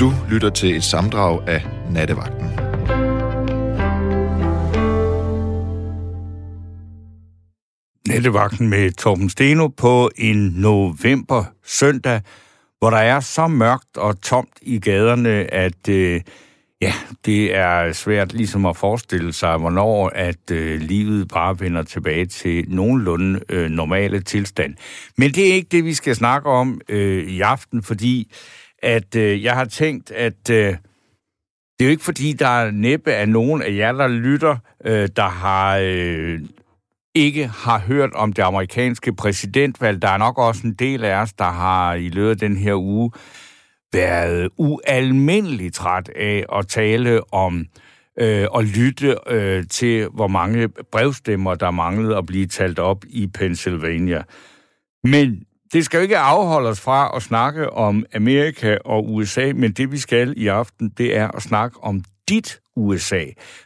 Du lytter til et samdrag af Nattevagten. Nattevagten med Torben Steno på en november søndag, hvor der er så mørkt og tomt i gaderne, at øh, ja, det er svært ligesom at forestille sig, hvornår at øh, livet bare vender tilbage til nogenlunde øh, normale tilstand. Men det er ikke det, vi skal snakke om øh, i aften, fordi at øh, jeg har tænkt, at øh, det er jo ikke fordi, der er næppe af nogen af jer, der lytter, øh, der har øh, ikke har hørt om det amerikanske præsidentvalg. Der er nok også en del af os, der har i løbet af den her uge været ualmindeligt træt af at tale om øh, og lytte øh, til, hvor mange brevstemmer, der manglede at blive talt op i Pennsylvania. Men det skal jo ikke afholde os fra at snakke om Amerika og USA, men det vi skal i aften, det er at snakke om dit USA.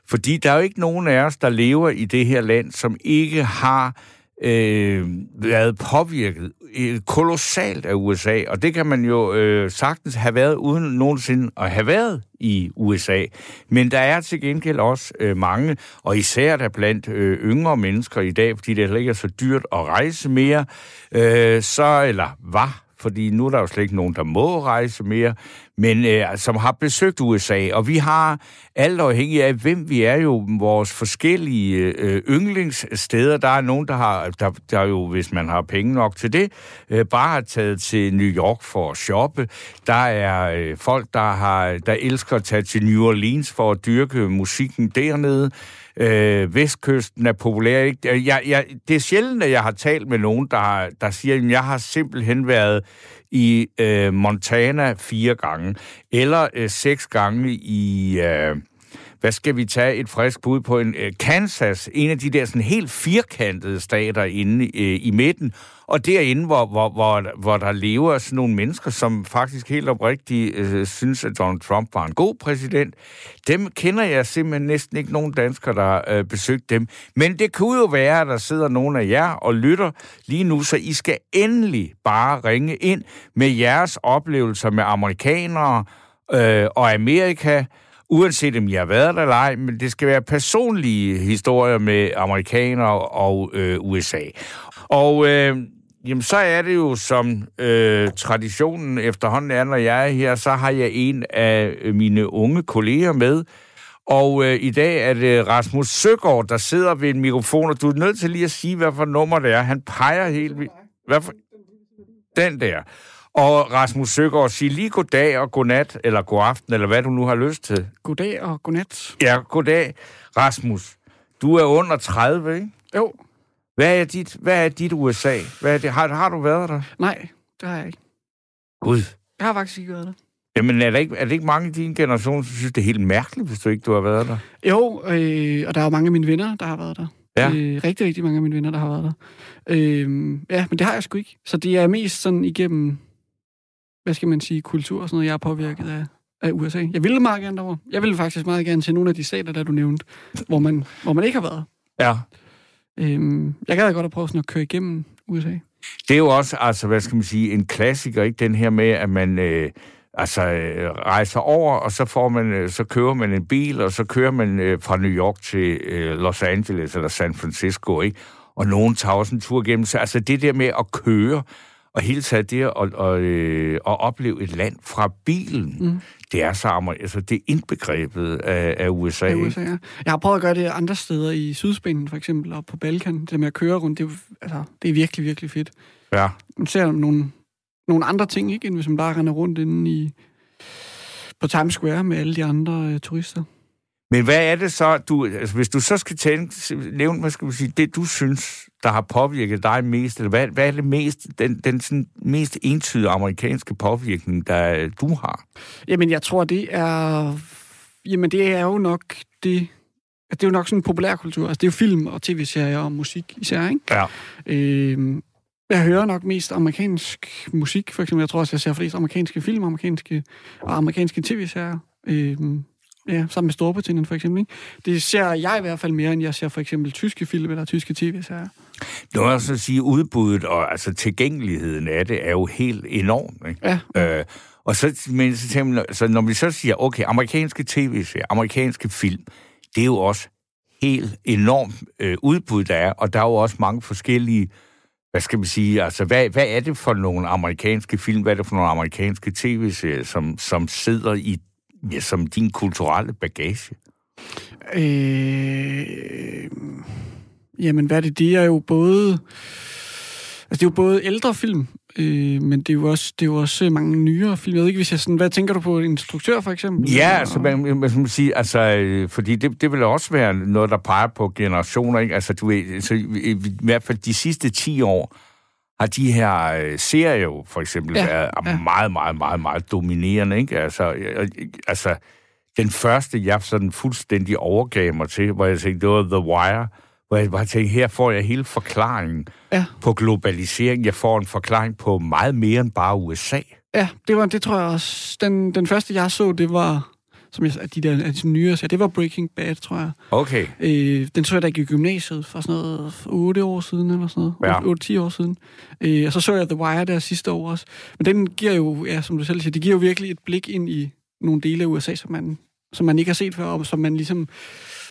Fordi der er jo ikke nogen af os, der lever i det her land, som ikke har øh, været påvirket Øh, kolossalt af USA, og det kan man jo øh, sagtens have været uden nogensinde at have været i USA. Men der er til gengæld også øh, mange, og især der blandt øh, yngre mennesker i dag, fordi det heller ikke er så dyrt at rejse mere, øh, så, eller var fordi nu er der jo slet ikke nogen, der må rejse mere, men øh, som har besøgt USA. Og vi har, alt afhængig af, hvem vi er jo, vores forskellige øh, yndlingssteder. Der er nogen, der har, der, der jo, hvis man har penge nok til det, øh, bare har taget til New York for at shoppe. Der er øh, folk, der, har, der elsker at tage til New Orleans for at dyrke musikken dernede øh, vestkysten er populær. Ikke? Jeg, jeg, det er sjældent, at jeg har talt med nogen, der, der siger, at jeg har simpelthen været i øh, Montana fire gange, eller øh, seks gange i... Øh, hvad skal vi tage et frisk bud på en øh, Kansas, en af de der sådan helt firkantede stater inde øh, i midten, og derinde, hvor, hvor, hvor, hvor der lever sådan nogle mennesker, som faktisk helt oprigtigt øh, synes, at Donald Trump var en god præsident, dem kender jeg simpelthen næsten ikke nogen danskere, der øh, besøgt dem. Men det kunne jo være, at der sidder nogen af jer og lytter lige nu, så I skal endelig bare ringe ind med jeres oplevelser med amerikanere øh, og Amerika, uanset om jeg har været der eller ej, men det skal være personlige historier med amerikanere og øh, USA. Og øh, jamen, så er det jo som øh, traditionen efterhånden er, når jeg er her, så har jeg en af mine unge kolleger med, og øh, i dag er det Rasmus Søgaard, der sidder ved en mikrofon, og du er nødt til lige at sige, hvad for nummer det er. Han peger helt vildt. Hvad for... Den der. Og Rasmus Søgaard, sig lige goddag og godnat, eller god aften, eller hvad du nu har lyst til. Goddag og godnat. Ja, goddag. Rasmus, du er under 30, ikke? Jo. Hvad er dit, hvad er dit USA? Hvad er det? Har, har du været der? Nej, det har jeg ikke. Gud. Jeg har faktisk ikke været der. Jamen, er der ikke, er det ikke mange i din generation, som synes, det er helt mærkeligt, hvis du ikke du har været der? Jo, øh, og der er jo mange af mine venner, der har været der. Ja. Øh, rigtig, rigtig mange af mine venner, der har været der. Øh, ja, men det har jeg sgu ikke. Så det er mest sådan igennem hvad skal man sige, kultur og sådan noget, jeg er påvirket af, af USA. Jeg ville meget gerne derovre. Jeg ville faktisk meget gerne til nogle af de stater, der du nævnte, hvor man, hvor man ikke har været. Ja. Øhm, jeg gad godt at prøve sådan at køre igennem USA. Det er jo også, altså, hvad skal man sige, en klassiker, ikke? Den her med, at man... Øh, altså øh, rejser over, og så får man, øh, så kører man en bil, og så kører man øh, fra New York til øh, Los Angeles eller San Francisco, ikke? Og nogen tager også en tur igennem. Så altså det der med at køre, og hele taget det at, at, øh, at opleve et land fra bilen, mm. det er så altså det er indbegrebet af, af USA. Af USA ja. Jeg har prøvet at gøre det andre steder i Sydspanien, for eksempel, og på Balkan. Det med at køre rundt, det er, altså, det er virkelig, virkelig fedt. Ja. Man ser nogle, nogle andre ting, ikke, end hvis man bare render rundt inde i, på Times Square med alle de andre øh, turister. Men hvad er det så, du, altså hvis du så skal tænke, nævne, hvad skal man sige, det du synes, der har påvirket dig mest, eller hvad, hvad er det mest, den, den sådan mest entydige amerikanske påvirkning, der du har? Jamen, jeg tror, det er, jamen, det er jo nok det, det er jo nok sådan en populærkultur. Altså, det er jo film og tv-serier og musik især, ikke? Ja. Øhm, jeg hører nok mest amerikansk musik, for eksempel. Jeg tror også, jeg ser flest amerikanske film, amerikanske og amerikanske tv-serier. Øhm, Ja, sammen med Storbritannien for eksempel. Ikke? Det ser jeg i hvert fald mere, end jeg ser for eksempel tyske film eller tyske tv-serier. Nu så at sige, udbuddet og altså tilgængeligheden af det er jo helt enorm. Ikke? Ja. Øh, Og så, men, så, tænker så når vi så siger, okay, amerikanske tv-serier, amerikanske film, det er jo også helt enormt øh, udbud, der er, og der er jo også mange forskellige, hvad skal man sige, altså hvad, hvad er det for nogle amerikanske film, hvad er det for nogle amerikanske tv-serier, som, som sidder i, ja, som din kulturelle bagage? Øh, jamen, hvad er det? Det er jo både... Altså, det er jo både ældre film, øh, men det er, jo også, det er jo også mange nyere film. Jeg ved ikke, hvis jeg sådan... Hvad tænker du på? En instruktør, for eksempel? Ja, altså, man, man skal sige, altså, øh, fordi det, det vil også være noget, der peger på generationer, ikke? Altså, du ved, så, i, i hvert fald de sidste 10 år, har de her øh, serier jo for eksempel ja, været ja. meget, meget, meget, meget dominerende, ikke? Altså, øh, altså, den første, jeg sådan fuldstændig overgav mig til, hvor jeg tænkte, det var The Wire, hvor jeg bare tænkte, her får jeg hele forklaringen ja. på globalisering. Jeg får en forklaring på meget mere end bare USA. Ja, det var det tror jeg også. Den, den første, jeg så, det var som jeg, de der de nye så det var Breaking Bad, tror jeg. Okay. Øh, den så jeg da i gymnasiet for sådan noget 8 år siden, eller sådan noget. Ja. 8-10 år siden. Øh, og så så jeg The Wire der sidste år også. Men den giver jo, ja, som du selv siger, det giver jo virkelig et blik ind i nogle dele af USA, som man, som man ikke har set før, og som man ligesom,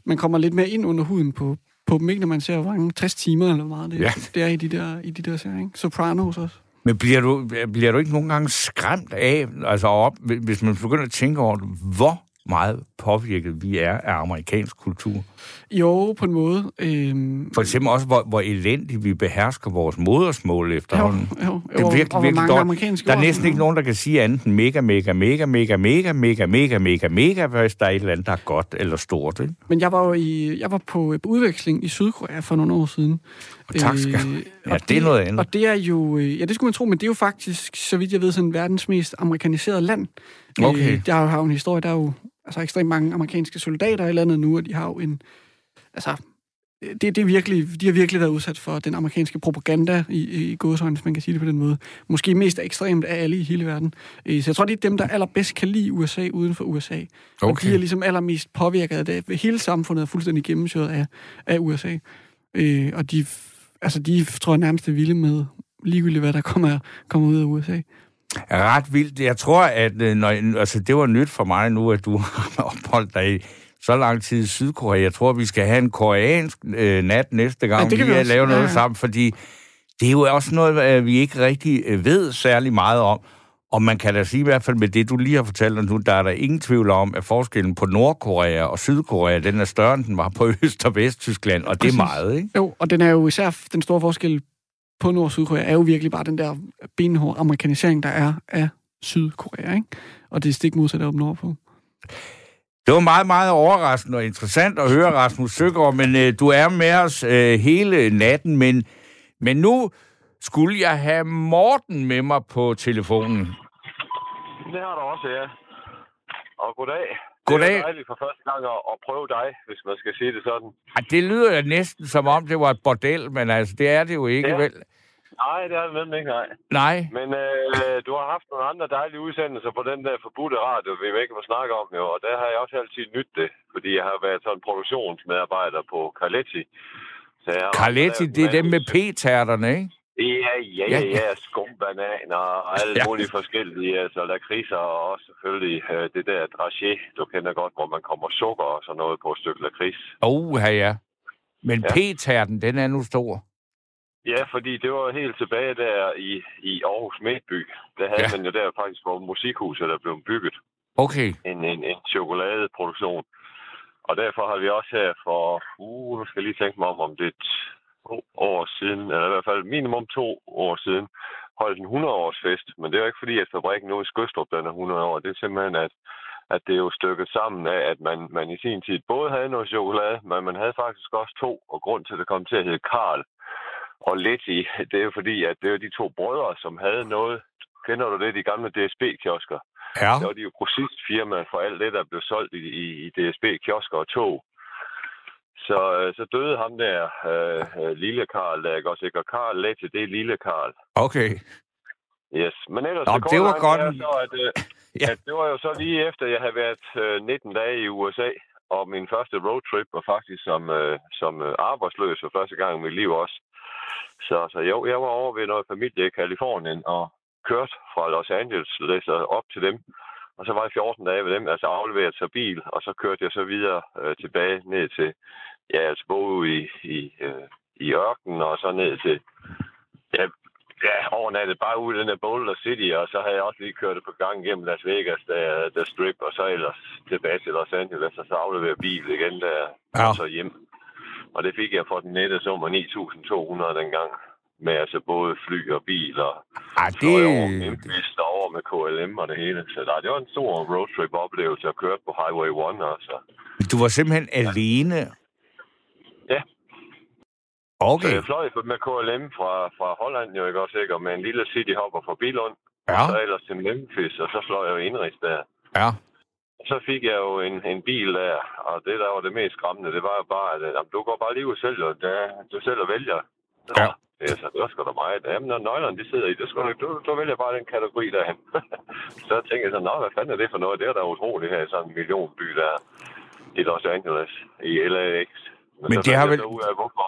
man kommer lidt mere ind under huden på, på dem, ikke, når man ser, hvor mange 60 timer eller meget det, ja. det er i de der, i de der serier, ikke? Sopranos også. Men bliver du, bliver du ikke nogen gange skræmt af, altså op, hvis man begynder at tænke over, hvor meget påvirket vi er af amerikansk kultur? Jo, på en måde. Øhm... For eksempel også, hvor, hvor elendigt vi behersker vores modersmål efterhånden. Jo, jo, det er virkelig, og, virkelig dårligt. Der er næsten ikke nogen, der kan sige andet end mega, mega, mega, mega, mega, mega, mega, mega, mega, hvis der er et eller andet, der er godt eller stort. Ikke? Men jeg var jo i, jeg var på udveksling i Sydkorea for nogle år siden. Og tak skal øh, Ja, det, det er noget andet. Og det er jo, øh, ja, det skulle man tro, men det er jo faktisk, så vidt jeg ved, sådan verdens mest amerikaniserede land. Okay. Øh, der har jo en historie, der er jo altså ekstremt mange amerikanske soldater i landet nu, og de har jo en... Altså, det, det er virkelig, de har virkelig været udsat for den amerikanske propaganda i, i godsøjne, hvis man kan sige det på den måde. Måske mest ekstremt af alle i hele verden. Øh, så jeg tror, det er dem, der allerbedst kan lide USA uden for USA. Okay. Og de er ligesom allermest påvirket af det. Hele samfundet er fuldstændig gennemsyret af, af USA. Øh, og de, altså, de tror jeg nærmest er vilde med ligegyldigt, hvad der kommer, kommer ud af USA ret vildt. Jeg tror, at øh, når, altså, det var nyt for mig nu, at du har opholdt dig i så lang tid i Sydkorea. Jeg tror, vi skal have en koreansk øh, nat næste gang, ja, vi, vi lave noget ja, ja. sammen, fordi det er jo også noget, øh, vi ikke rigtig øh, ved særlig meget om. Og man kan da sige i hvert fald med det, du lige har fortalt nu, der er der ingen tvivl om, at forskellen på Nordkorea og Sydkorea, den er større, end den var på Øst- og Vesttyskland, og det er meget, ikke? Jo, og den er jo især den store forskel på Nord- og Sydkorea er jo virkelig bare den der benhårde amerikanisering, der er af Sydkorea, ikke? Og det er stik modsat op nordpå. Det var meget, meget overraskende og interessant at høre, Rasmus Søgaard, men øh, du er med os øh, hele natten, men, men nu skulle jeg have Morten med mig på telefonen. Det har du også, ja. Og goddag. Goddag. Det er dejligt for første gang at, at prøve dig, hvis man skal sige det sådan. Ja, det lyder jo næsten som om, det var et bordel, men altså, det er det jo ikke, ja. vel? Nej, det er det nemlig ikke, nej. Nej. Men øh, du har haft nogle andre dejlige udsendelser på den der forbudte radio, vi ikke må snakke om jo, og der har jeg også altid nyt det, fordi jeg har været sådan produktionsmedarbejder på Carletti. Carletti, det er dem med p-tærterne, ikke? Ja, ja, ja, ja, skumbananer og alle ja. mulige forskellige, altså lakridser og også selvfølgelig øh, det der dragé, du kender godt, hvor man kommer sukker og sådan noget på et stykke lakrids. Oh, ja, ja. Men ja. p-tærten, den er nu stor. Ja, fordi det var helt tilbage der i, i Aarhus Midtby. Der havde ja. man jo der faktisk, hvor musikhuset der blev bygget. Okay. En, en, en chokoladeproduktion. Og derfor har vi også her for, uh, nu skal jeg lige tænke mig om, om det to år siden, eller i hvert fald minimum to år siden, holdt en 100-års fest. Men det er jo ikke fordi, at fabrikken nu i Skøstrup, den er 100 år. Det er simpelthen, at, at det er jo stykket sammen af, at man, man i sin tid både havde noget chokolade, men man havde faktisk også to, og grund til, at det kom til at hedde Karl og Letty, det er jo fordi, at det er de to brødre, som havde noget. Kender du det, de gamle DSB-kiosker? Ja. Det var de jo grossistfirma for alt det, der blev solgt i, i, i DSB-kiosker og tog. Så, øh, så døde ham der, øh, øh lille Karl, der ikke også ikke? Og Karl Lette, det er lille Karl. Okay. Yes, men ellers... Nå, det, var godt. Så, at, øh, ja. at det var jo så lige efter, jeg havde været øh, 19 dage i USA, og min første roadtrip var faktisk som, øh, som øh, arbejdsløs for første gang i mit liv også. Så, så jo, jeg var over ved noget familie i Kalifornien og kørte fra Los Angeles op til dem. Og så var jeg 14 dage ved dem, altså afleveret sig bil, og så kørte jeg så videre øh, tilbage ned til, ja, altså både i, i, øh, i ørkenen, og så ned til, ja, ja, overnattet bare ude i den der Boulder City, og så havde jeg også lige kørt det på gang gennem Las Vegas, der, der strip, og så ellers tilbage til Los Angeles, og så afleverede bil igen der, ja. og så hjem. Og det fik jeg for den nette summer 9.200 dengang med altså både fly og bil og Ej, det... over Memphis og over med KLM og det hele. Så der, det var en stor roadtrip oplevelse at køre på Highway 1 også. Du var simpelthen ja. alene? Ja. Okay. Så jeg fløj med KLM fra, fra Holland, jo ikke også, ikke? Og med en lille cityhopper fra Bilund. Ja. Og så ellers til Memphis, og så fløj jeg jo indrigs der. Ja. Så fik jeg jo en, en bil der, og det der var det mest skræmmende, det var jo bare, at jamen, du går bare lige ud selv, og der, du selv og vælger. Ja. Ja, så det var sgu da meget. Jamen, når nøglerne de sidder i, det skal du, du, du vælger bare den kategori derhen. så tænkte jeg så, nå, hvad fanden er det for noget? Det er da utroligt her i sådan en millionby der i Los Angeles, i LAX. Men, Men det har vel- ud af, hvorfor.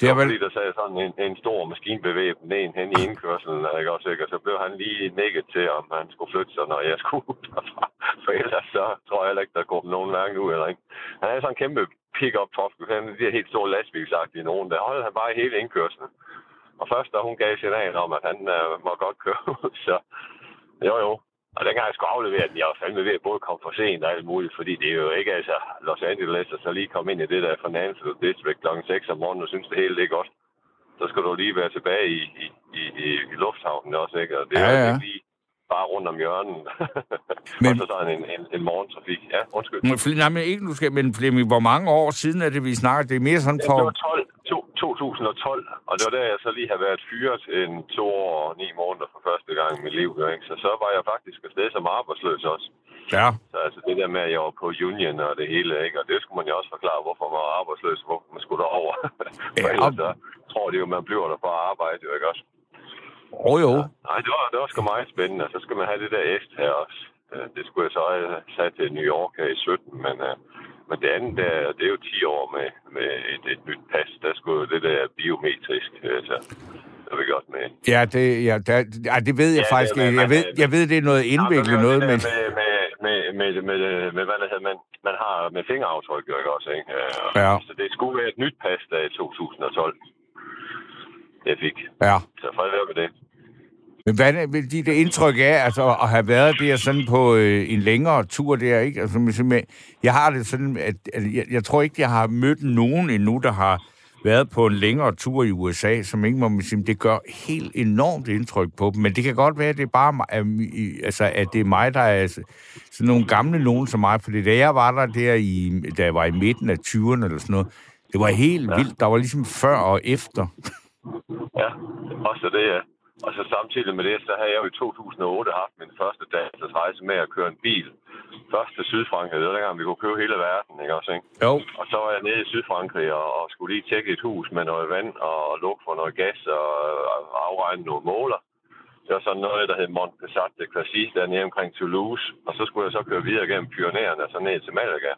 Det er vel... fordi der sad sådan en, en stor maskinbevæbning en hen i indkørselen, ikke også, ikke? Og så blev han lige nikket til, om han skulle flytte sig, når jeg skulle derfra. For ellers så tror jeg heller ikke, der går nogen langt ud, eller ikke. Han havde sådan en kæmpe pick-up truck, han de her helt store lastbilsagtige nogen, der holdt han bare i hele indkørselen. Og først, da hun gav signal om, at han øh, må godt køre så jo jo. Og dengang jeg skulle aflevere den, jeg var fandme ved at både komme for sent og alt muligt, fordi det er jo ikke altså Los Angeles, og så lige komme ind i det der Financial District kl. 6 om morgenen og synes, det hele det er godt. Så skal du lige være tilbage i, i, i, i, lufthavnen også, ikke? Og det er ja. ikke lige bare rundt om hjørnet. Men- og så sådan en, en, en morgentrafik. Ja, undskyld. Men Nej, men ikke nu skal, men Flemming, hvor mange år siden er det, vi snakker? Det er mere sådan Ja, for... det var 12, to, 2012, og det var der, jeg så lige har været fyret en to år og ni måneder for første gang i mit liv. Ikke? Så så var jeg faktisk afsted som arbejdsløs også. Ja. Så altså det der med, at jeg var på union og det hele, ikke? og det skulle man jo også forklare, hvorfor man var arbejdsløs, hvorfor man skulle derover. Ja, For ellers og- så tror de jo, man bliver der for at arbejde, jo ikke også? Åh jo. Nej, det var, det var sgu meget spændende. Så skal man have det der æst her også. Øh, Det skulle jeg så have sat til New York her i 17, men, øh, men det andet, der, det er jo 10 år med, med et, et nyt pas. Der skulle jo det der biometrisk, øh, så det var vi godt med. Ja, det, ja, der, ej, det ved jeg Ja, faktisk er- ikke. Jeg ved, jeg ved, det er noget indviklet Jamen, noget, men... Med, med, med, med, med, med, hvad det hedder, man, man har med fingeraftryk, jo ikke også, ikke? Øh, Ja. Så det skulle være et nyt pas, der i 2012, jeg fik. Ja. Så fred være med det. Men hvad er det, dit indtryk af altså, at have været der sådan på øh, en længere tur der, ikke? Altså, jeg har det sådan, at, at jeg, jeg tror ikke, jeg har mødt nogen endnu, der har været på en længere tur i USA, som ikke må sige, det gør helt enormt indtryk på dem. Men det kan godt være, at det er bare mig, altså, at det er mig, der er sådan nogle gamle nogen som mig. Fordi da jeg var der, der i, da jeg var i midten af 20'erne eller sådan noget, det var helt ja. vildt. Der var ligesom før og efter. Ja, også det, ja. Og så samtidig med det, så har jeg jo i 2008 haft min første dagsrejse med at køre en bil. Først til Sydfrankrig, det var dengang, vi kunne købe hele verden, ikke også, ikke? Jo. Og så var jeg nede i Sydfrankrig og, og skulle lige tjekke et hus med noget vand og lukke for noget gas og, og afregne nogle måler. Det var sådan noget, der hed Mont Passat de Classy, dernede omkring Toulouse. Og så skulle jeg så køre videre gennem Pyrenæerne og så ned til Malaga.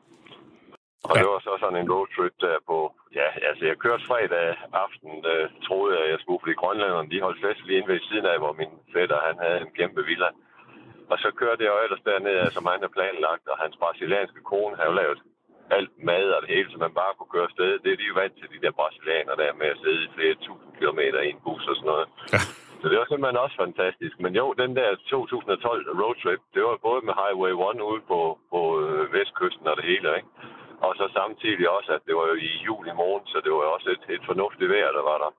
Og Ja. det var så sådan en roadtrip der på, ja, altså jeg kørte fredag aften, øh, troede jeg, jeg skulle, fordi grønlænderne, de holdt fest lige inde ved siden af, hvor min fætter, han havde en kæmpe villa. Og så kørte jeg jo ellers dernede, som han havde planlagt, og hans brasilianske kone havde jo lavet alt mad og det hele, så man bare kunne køre afsted. Det er de jo vant til, de der brasilianere der med at sidde i flere tusind kilometer i en bus og sådan noget. Ja. Så det var simpelthen også fantastisk. Men jo, den der 2012 roadtrip, det var både med Highway 1 ude på, på øh, vestkysten og det hele, ikke? Og så samtidig også, at det var jo i juli måned, så det var jo også et, et fornuftigt vejr, der var der.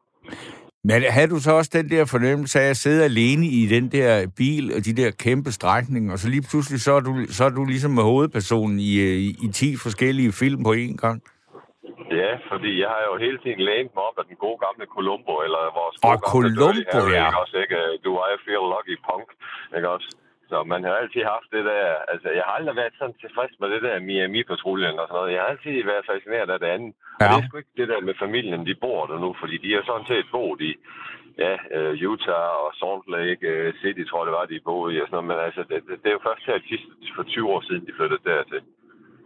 Men havde du så også den der fornemmelse af at sidde alene i den der bil og de der kæmpe strækninger, og så lige pludselig så er du, så er du ligesom med hovedpersonen i, øh, i, i 10 forskellige film på én gang? Ja, fordi jeg har jo hele tiden lænet mig op af den gode gamle Columbo, eller vores Og gode gamle Columbo, Dirty Harry, ja. Ikke også, ikke? Du I feel lucky punk, ikke også? Så man har altid haft det der, altså jeg har aldrig været sådan tilfreds med det der Miami-patruljen og sådan noget. Jeg har altid været fascineret af det andet. Ja. Og det er sgu ikke det der med familien, de bor der nu, fordi de har sådan set boet i ja, øh, Utah og Salt Lake øh, City, tror jeg det var, de boede i og sådan noget. Men altså, det, det, det er jo først her sidst for 20 år siden, de flyttede dertil.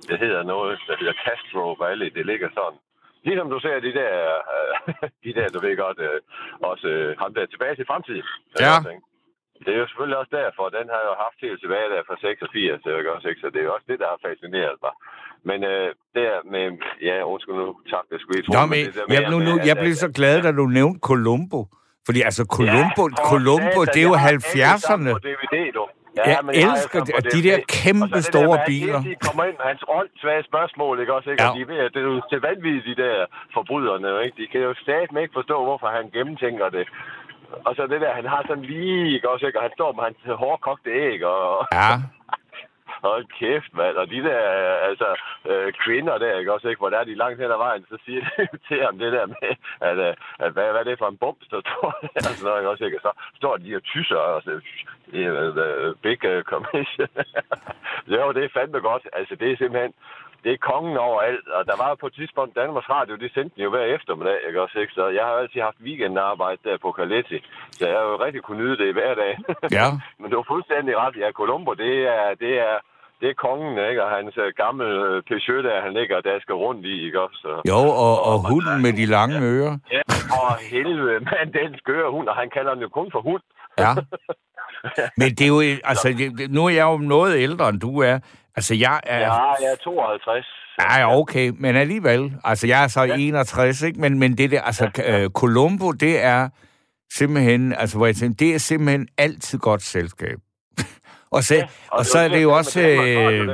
Det hedder noget, der hedder Castro Valley. Det ligger sådan. Ligesom du ser de der, øh, de der, du ved godt, øh, også øh, ham der tilbage til fremtiden. Ja. Ikke? Det er jo selvfølgelig også derfor, den har jeg jo haft helt tilbage der fra 86, det er jo også, ikke? så det er jo også det, der har fascineret mig. Men øh, det er med, ja, undskyld nu, tak, det skulle I tro. Nå, men, det der jeg, nu, nu, jeg blev så glad, da du nævnte Columbo. Fordi altså, Columbo, Ja, Columbo det er jo jeg har alle sammen 70'erne. På DVD, du. Jeg men elsker på de- der kæmpe Og så det store der biler. De kommer ind med hans åndssvage spørgsmål, ikke også? Ikke? Ja. Ja. Og de, ved- det er jo til vanvittigt, de der forbryderne, ikke? De kan jo stadig ikke forstå, hvorfor han gennemtænker det. Og så det der, han har sådan lige, ikke også? Ikke? Og han står med hans hårdkogte æg, og Ja, hold kæft, mand. Og de der, altså, øh, kvinder der, ikke også? Ikke? Hvor der er de langt hen ad vejen, så siger de til ham det der med, at, øh, at hvad, hvad er det for en bums, der står der? Og sådan noget, også? Ikke? Og så står de og tysser, og så, yeah, the big uh, commission. jo, det er fandme godt. Altså, det er simpelthen, det er kongen overalt, og der var på et tidspunkt Danmarks Radio, de sendte den jo hver eftermiddag, ikke også, ikke? Så jeg har altid haft weekendarbejde der på Kaletti, så jeg har jo rigtig kunne nyde det hver dag. ja. Men du har fuldstændig ret. Ja, Columbo, det er, det er, det er kongen, ikke? Og hans øh, gamle øh, Peugeot, der han ligger og dasker rundt i, ikke også? Så, Jo, og, og hunden med de lange ører. ja, og helvede, mand, den skøre hund, og han kalder den jo kun for hund. Ja. Men det er jo, altså, nu er jeg jo noget ældre, end du er. Altså, jeg er... Ja, jeg er 52. Ja, okay, men alligevel. Altså, jeg er så 61, ikke? Men, men det der, altså, øh, Columbo, det er simpelthen, altså, hvor jeg tænker, det er simpelthen altid godt selskab. og, så, ja, og, så er det jo også... Øh,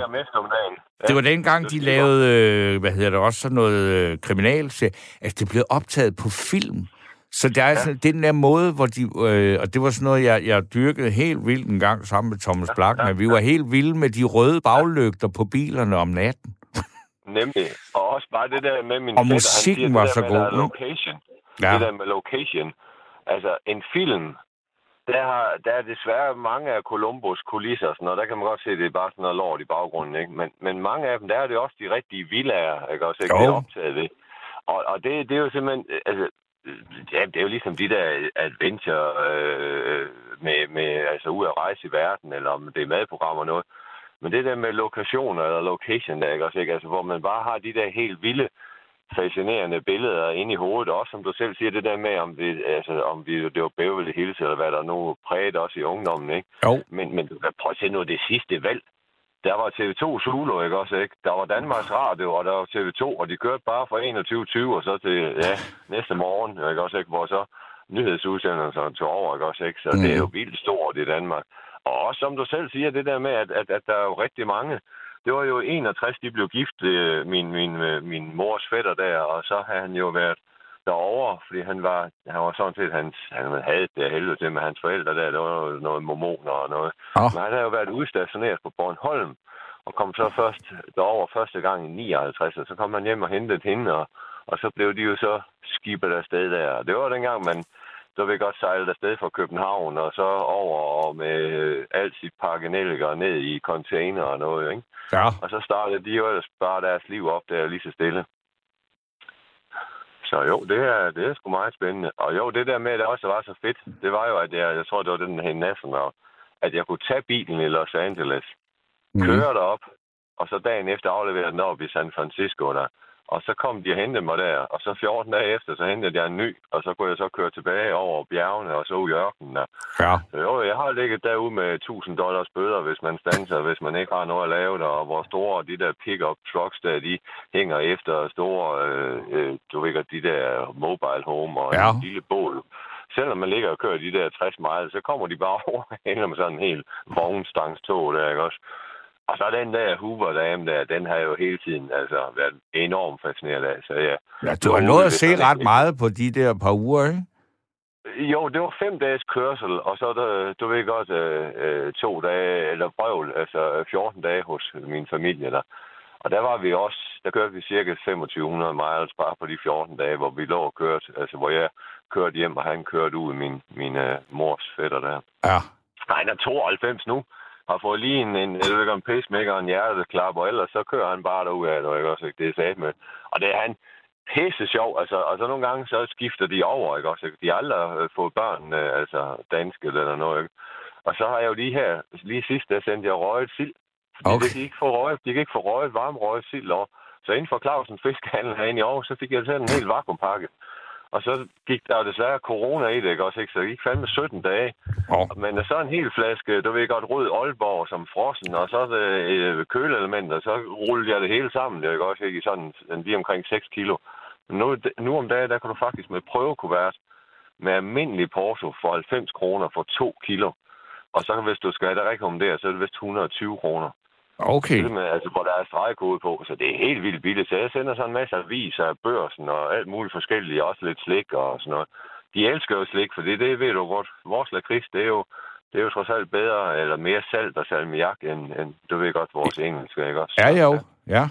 det var dengang, de lavede, øh, hvad hedder det, også sådan noget øh, kriminalserie. Altså, det blev optaget på film. Så der er ja. sådan, det er den der måde, hvor de... Øh, og det var sådan noget, jeg, jeg dyrkede helt vildt en gang sammen med Thomas Blackman. Ja, ja, Vi var helt vilde med de røde baglygter på bilerne om natten. Nemlig. Og også bare det der med min Og fætter, musikken siger, var så god? Location. Ja. Det der med location. Altså, en film, der, har, der er desværre mange af Columbus kulisser, og sådan noget. der kan man godt se, at det er bare sådan noget lort i baggrunden, ikke? Men, men mange af dem, der er det også de rigtige villager, ikke også? Ikke? Det er optaget det. Og, og det, det er jo simpelthen, altså, ja, det er jo ligesom de der adventure øh, med, med, altså ud at rejse i verden, eller om det er madprogrammer og noget. Men det der med lokationer eller location, der, ikke også, ikke? Altså, hvor man bare har de der helt vilde, fascinerende billeder inde i hovedet, også som du selv siger, det der med, om, det, altså, om det, det var Beverly Hills, eller hvad der nu prægede også i ungdommen, ikke? Jo. Men, men prøv at se nu det sidste valg. Der var TV2 Zulu, ikke også, ikke? Der var Danmarks Radio, og der var TV2, og de kørte bare fra 21.20 og så til, ja, næste morgen, ikke også, ikke? Hvor så nyhedsudsendelserne tog over, ikke også, ikke? Så mm. det er jo vildt stort i Danmark. Og også som du selv siger, det der med, at, at, at der er jo rigtig mange, det var jo 61, de blev gift, øh, min, min, øh, min mors fætter der, og så havde han jo været derovre, fordi han var, han var sådan set, hans, han havde det helvede til med hans forældre der, der var noget mormoner og noget. Ja. Men han havde jo været udstationeret på Bornholm, og kom så først derover første gang i 59, og så kom han hjem og hentede hende, og, og så blev de jo så skibet afsted der. Og det var dengang, man så vil godt sejle afsted fra København, og så over og med øh, alt sit pakkenælger ned i container og noget, ikke? Ja. Og så startede de jo ellers bare deres liv op der lige så stille. Så jo, det er, det er sgu meget spændende. Og jo, det der med, at det også var så fedt, det var jo, at jeg, jeg tror, det var den her National, at jeg kunne tage bilen i Los Angeles, Mm. køre derop, og så dagen efter aflevere den op i San Francisco der. Og så kom de og hentede mig der, og så 14 dage efter, så hentede jeg en ny, og så kunne jeg så køre tilbage over bjergene og så ud i ørkenen. Ja. Så Jo, jeg har ligget derude med 1000 dollars bøder, hvis man standser, hvis man ikke har noget at lave der, og hvor store de der pick-up trucks der, de hænger efter store, øh, øh, du ved godt, de der mobile home og Ja. en lille bål. Selvom man ligger og kører de der 60 miles, så kommer de bare over og hænger med sådan en helt vognstangstog der, ikke også? Og så den der Hoover-dame der, den har jo hele tiden altså, været enormt fascineret af. Så ja, ja du har nået at se ret meget på de der par uger, ikke? Jo, det var fem dages kørsel, og så er der, du ved godt, øh, øh, to dage, eller brøvl, altså 14 dage hos min familie der. Og der var vi også, der kørte vi cirka 2500 miles bare på de 14 dage, hvor vi lå og kørte, altså hvor jeg kørte hjem, og han kørte ud min, min øh, mors fætter der. Ja. Nej, han er 92 nu. Har fået lige en, en, jeg ved ikke, en pacemaker og en hjerteklap, og ellers så kører han bare derud af det, ikke også? ikke? Det er sat med. Og det er han pisse sjov, altså, og så nogle gange så skifter de over, ikke også? ikke? De har aldrig øh, fået børn, øh, altså danske eller noget, ikke? Og så har jeg jo lige her, lige sidst, der sendte jeg røget sild. Fordi Okay. det, de, ikke få røget, de kan ikke få røget varm røget sild over. Så inden for Clausens Fiskehandel herinde i år, så fik jeg selv en hel vakuumpakke. Og så gik der jo desværre corona i det, ikke også? Ikke? Så det gik fandme 17 dage. Oh. Men så en hel flaske, du ved godt, rød Aalborg som frossen, og så øh, køleelementer, så rullede jeg det hele sammen, det ikke også ikke i sådan lige omkring 6 kilo. Men nu, nu om dagen, der kan du faktisk med prøvekuvert med almindelig porto for 90 kroner for 2 kilo. Og så hvis du skal have det rekommenderet, så er det vist 120 kroner. Okay. Med, altså, hvor der er stregkode på, så det er helt vildt billigt. Så jeg sender sådan en masse aviser af børsen og alt muligt forskelligt, også lidt slik og sådan noget. De elsker jo slik, for det, det ved du godt. Vores lakrids, det er jo, det er jo trods alt bedre, eller mere salt og salmiak, end, end du ved godt, vores engelske, ikke også? Ja, jo. Ja.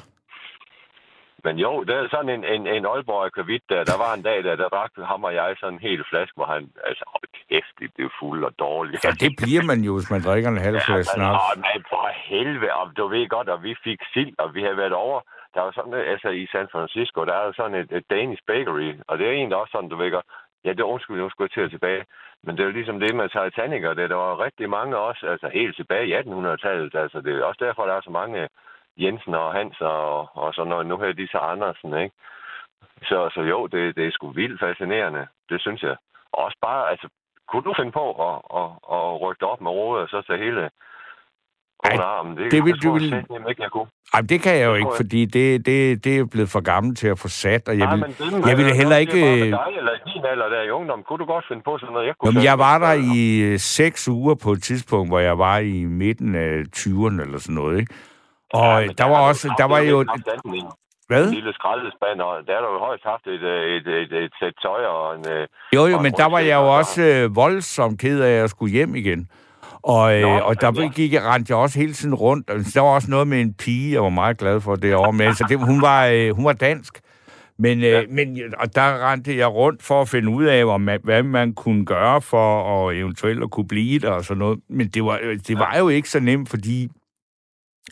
Men jo, det er sådan en, en, en Aalborg akvavit, der, der var en dag, der, der drak ham og jeg sådan en hel flaske, hvor han, altså, hold kæft, det, er fuld og dårligt. Ja, det bliver man jo, hvis man drikker en halv flaske ja, snaps. men, men for helvede, og du ved godt, at vi fik sild, og vi havde været over, der var sådan, altså i San Francisco, der er jo sådan et, et Danish bakery, og det er egentlig også sådan, du ved godt, ja, det undskyld, nu skulle jeg til tilbage, men det er jo ligesom det med Titanic, og det der var rigtig mange også, altså helt tilbage i 1800-tallet, altså det er også derfor, der er så mange Jensen og Hans og, og så noget. Nu her de så Andersen, ikke? Så, så jo, det, det er sgu vildt fascinerende. Det synes jeg. Og også bare, altså, kunne du finde på at, at, at rykke op med rådet og så tage hele under armen? Det, det vil det du vil... Jeg ikke, jeg kunne. Ej, det kan jeg jo ikke, jeg. fordi det, det, det er blevet for gammelt til at få sat, og jeg vil, jeg ville heller er ikke... dig, eller din alder der i ungdom, kunne du godt finde på sådan noget? Jeg, kunne Jamen, jeg var der i øh, seks uger på et tidspunkt, hvor jeg var i midten af 20'erne eller sådan noget, ikke? Og Ja, der har var også, der var jo... Hvad? En lille skraldespand, og der har du jo højst haft et, øh, et, et, et, sæt tøj og en... øh, Jo, og jo, en men der var jeg jo og også øh, voldsomt ked af, at jeg skulle hjem igen. Og, øh, Nå, og der ja. gik jeg, rendte jeg også hele tiden rundt. Og Der var også noget med en pige, jeg var meget glad for det år. Men altså, det, hun, var, øh, hun var dansk. Men, øh, Ja. men og der rendte jeg rundt for at finde ud af, om, man- hvad man kunne gøre for at eventuelt at kunne blive der og sådan noget. Men det var, øh, det var jo ikke så nemt, fordi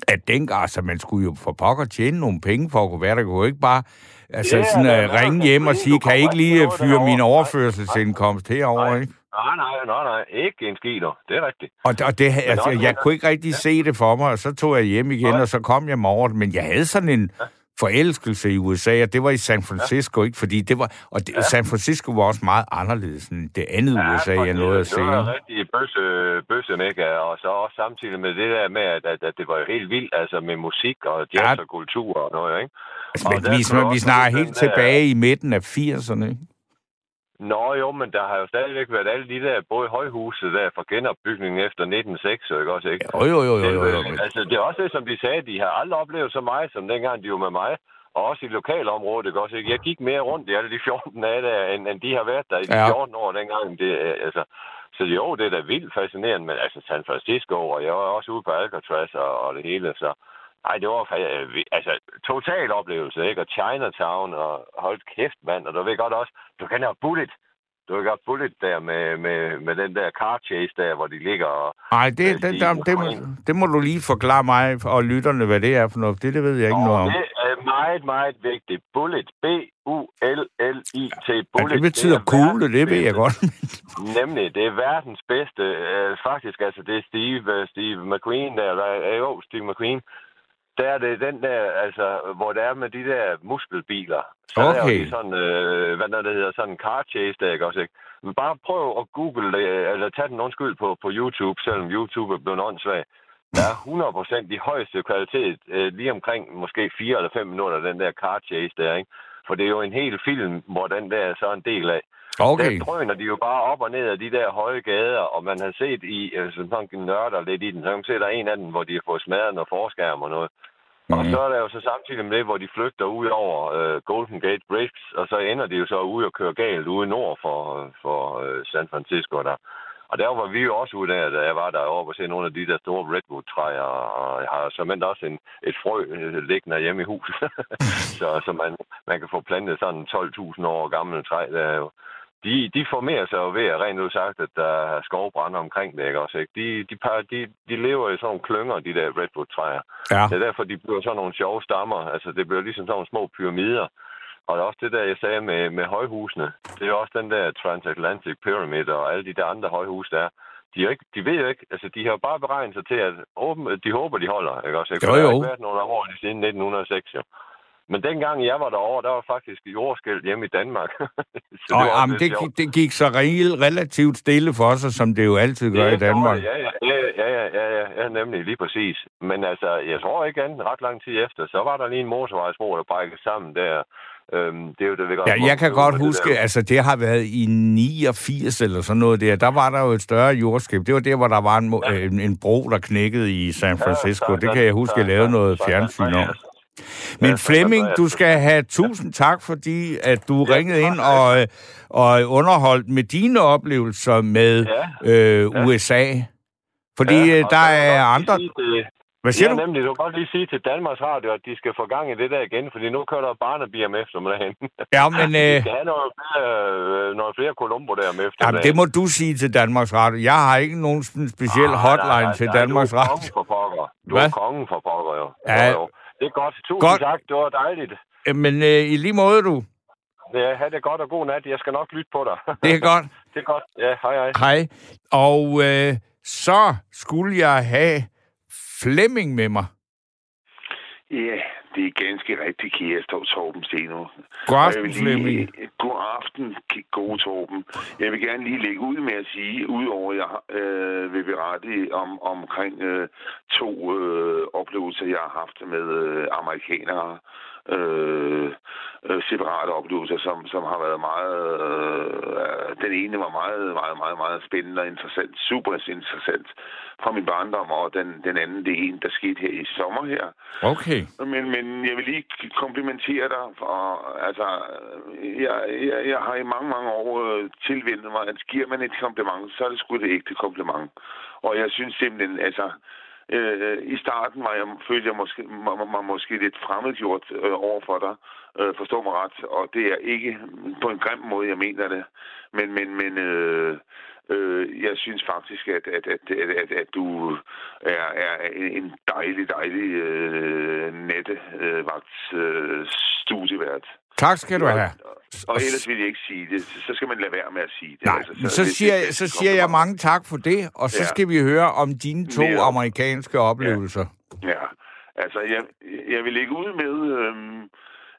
at dengang, altså man skulle jo for pokker tjene nogle penge for at kunne være der. kunne jo ikke bare altså, Ja, sådan, uh, ringe noget, hjem og sige, kan I ikke lige fyre min derovre?" overførselsindkomst herover, Nej. ikke? Nej, nej, nej, nej. Ikke en skider. Det er rigtigt. Og, og det, altså, jeg kunne ikke rigtig se det for mig, og så tog jeg hjem igen, Nej. og så kom jeg mig over det. Men jeg havde sådan en forelskelse i USA, og det var i San Francisco, ikke? Fordi det var... Og det, San Francisco var også meget anderledes end det andet USA, for jeg nåede at se. Det var rigtig bøsse, bøsse ikke? Og så også samtidig med det der med, at, at, at det var jo helt vildt, altså med musik og jazz Ja. og kultur og noget, ikke? Altså, og men der vi, vi snakker den helt der- tilbage i midten af 80'erne, ikke? Nå jo, men der har jo stadigvæk været alle de der, både højhuse der fra genopbygningen efter 1906, ikke også, ikke? Jo, jo, jo, jo, jo, jo. Altså, det er også det, som de sagde, de har aldrig oplevet så meget, som dengang de var med mig. Og også i lokalområdet, ikke også? Ikke? Jeg gik mere rundt i alle de 14 dage der, end, end de har været der i de Ja. 14 år dengang. Det, altså, så jo, det er da vildt fascinerende, men altså San Francisco, og jeg var også ude på Alcatraz og, og det hele, så... Nej, det var øh, altså total oplevelse, ikke? Og Chinatown, og hold kæft, mand, og du ved godt også, du kan have Bullet. Du kan godt Bullet der med, med, med den der car chase der, hvor de ligger. Nej, det, Øh, det, der, det, må, det må du lige forklare mig og lytterne, hvad det er for noget. Det, det ved jeg ikke noget Og om. det er meget, meget vigtigt. Bullet. B-U-L-L-I-T. Ja, Bullet. det betyder er kugle, det ved jeg godt. Nemlig, det er verdens bedste. Øh, faktisk, altså, det er Steve, øh, Steve McQueen der, eller jo, Steve McQueen. Der er det den der, altså, hvor det er med de der muskelbiler. Så Okay. de sådan, øh, hvad der hedder, sådan en car chase der, ikke også, ikke? Men bare prøv at google det, eller tag den undskyld på, på YouTube, selvom YouTube er blevet åndssvag. Der er 100% de højeste kvalitet, øh, lige omkring måske 4 eller 5 minutter, den der car chase der, ikke? For det er jo en hel film, hvor den der er så en del af. Okay. Der drøner de jo bare op og ned af de der høje gader, og man har set i, øh, sådan nørder lidt i den, så man se, at der er en af dem, hvor de har fået smadret noget forskærm og noget. Mm. Og så er der jo så samtidig med det, hvor de flygter ud over øh, Golden Gate Bridge, og så ender de jo så ude og køre galt ude nord for, for øh, San Francisco der. Og der var vi jo også ude der, da jeg var deroppe og se nogle af de der store redwood-træer, og jeg har såmænd også en, et frø øh, liggende hjemme i huset, så, så man, man kan få plantet sådan 12.000 år gammel træ. Der er jo. De, de formerer sig jo ved, at rent ud sagt, at der er skovbrænde omkring det, ikke også? Ikke? De, de, de, de lever i sådan nogle klynger, de der redwood-træer. Ja. Det er derfor, de bliver sådan nogle sjove stammer. Altså, det bliver ligesom sådan nogle små pyramider. Og det er også det der, jeg sagde med, med højhusene. Det er også den der Transatlantic Pyramid og alle de der andre højhus, der er. De, er ikke, de ved jo ikke, altså de har jo bare beregnet sig til, at åben, de håber, de holder. Ikke også? Ikke? Jo, For Der jo. har ikke været nogen år siden 1906, jo. Men dengang jeg var derovre, der var faktisk jordskæld hjemme i Danmark. så og, det, jamen, det, det gik så relativt stille for sig, som det jo altid gør ja, i Danmark. Ja, ja, ja, ja, ja, ja, ja, nemlig lige præcis. Men altså, jeg tror ikke andet ret lang tid efter, så var der lige en motorvejsbro, der brækkede sammen der. Øhm, det er jo det, vi ja, jeg kan godt huske, det altså det har været i 89 eller sådan noget der. Der var der jo et større jordskab. Det var der, hvor der var en, ja. en, en bro, der knækkede i San Francisco. Ja, der, det kan jeg huske, jeg lavede noget fjernsyn om. Men Flemming, du skal have tusind tak, fordi at du ja, ringede ind og, og underholdt med dine oplevelser med ja. øh, USA. Fordi ja, øh, der er andre... Hvad siger ja, du? nemlig. Du kan godt lige sige til Danmarks Radio, at de skal få gang i det der igen, fordi nu kører der barnebier med eftermiddagen. Ja, men... Øh... De skal have noget flere, øh, noget flere Columbo der med eftermiddagen. Jamen, det må du sige til Danmarks Radio. Jeg har ikke nogen speciel ah, hotline nej, nej, til nej, Danmarks Radio. Du er kongen for pokker. Du Hvad? er kongen for pokker, jo. Ja. Jo. Det er godt. Tusind godt. tak. Det var dejligt. Men øh, i lige måde, du. Ja, have det godt og god nat. Jeg skal nok lytte på dig. Det er godt. det er godt. Ja, hej hej. Hej. Og øh, så skulle jeg have Flemming med mig. Ja, det er ganske rigtigt, kære står Torben Steno. God aften, Flemming. God aften, gode Torben. Jeg vil gerne lige lægge ud med at sige, udover at jeg øh, vil berette om, omkring øh, to øh, oplevelser, jeg har haft med øh, amerikanere, øh, øh, separate oplevelser, som, som har været meget... Øh, den ene var meget, meget, meget, meget spændende og interessant. Super interessant fra min barndom, og den, den anden, det er en, der skete her i sommer her. Okay. Men, men jeg vil lige komplimentere dig, for altså, jeg, jeg, jeg har i mange, mange år øh, tilvendet mig, at giver man et kompliment, så er det sgu det ægte kompliment. Og jeg synes simpelthen, altså, Øh, I starten var jeg, følte jeg måske, mig, mig måske lidt fremmedgjort øh, over for dig. Øh, forstå mig ret. Og det er ikke på en grim måde, jeg mener det. Men, men, men øh, øh, jeg synes faktisk, at, at, at, at, at, at du er, er en dejlig, dejlig øh, nettevagt øh, studievært. Tak skal du have. Og ellers vil jeg ikke sige det. Så skal man lade være med at sige det. Nej, altså, så, så, det, siger, det, det, så siger jeg mange tak for det, og så ja. skal vi høre om dine to Mere. amerikanske oplevelser. Ja, ja. altså jeg, jeg vil lægge ud med... Øhm,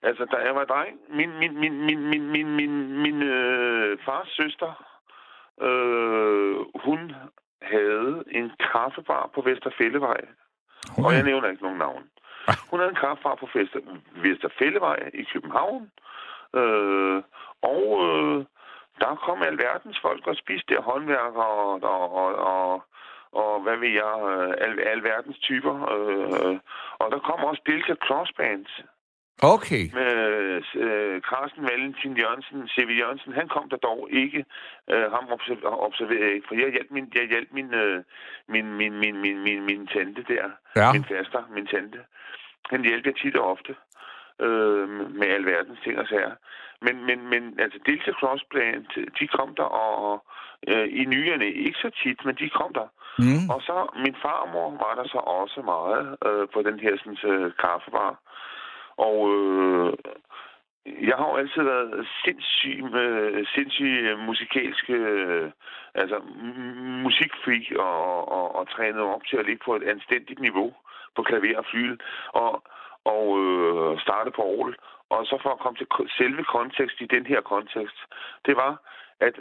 altså, da jeg var dreng, min, min, min, min, min, min, min, min øh, fars søster, øh, hun havde en kaffebar på Vesterfællevej. Okay. Og jeg nævner ikke nogen navn. Hun havde en kaffebar på Vesterfællevej i København. Øh, og øh, der kom alverdens folk og spiste der håndværkere og, og, og, og, og hvad ved jeg, øh, al, alverdens typer. Øh, og der kom også Delta Cross Bands. Okay. Med øh, Carsten Valentin Jørgensen, C.V. Jørgensen, han kom der dog ikke. Øh, ham observerede jeg ikke, for jeg hjalp min, jeg hjalp min, øh, min, min, min, min, min, min tante der. Ja. Min faster, min tante. Han hjalp jeg tit og ofte øh, med alverdens ting og sager. Men, men, men altså Delta Crossplant, de kom der, og øh, i nyerne ikke så tit, men de kom der. Mm. Og så min farmor var der så også meget øh, på den her sådan, øh, kaffebar. Og øh, jeg har jo altid været sindssyg, med, sindssyg øh, musikalsk, øh, altså musikfreak og, og, og trænet op til at ligge på et anstændigt niveau på klaver og flyl. Og og øh, starte på Aarhus. Og så for at komme til selve kontekst i den her kontekst, det var, at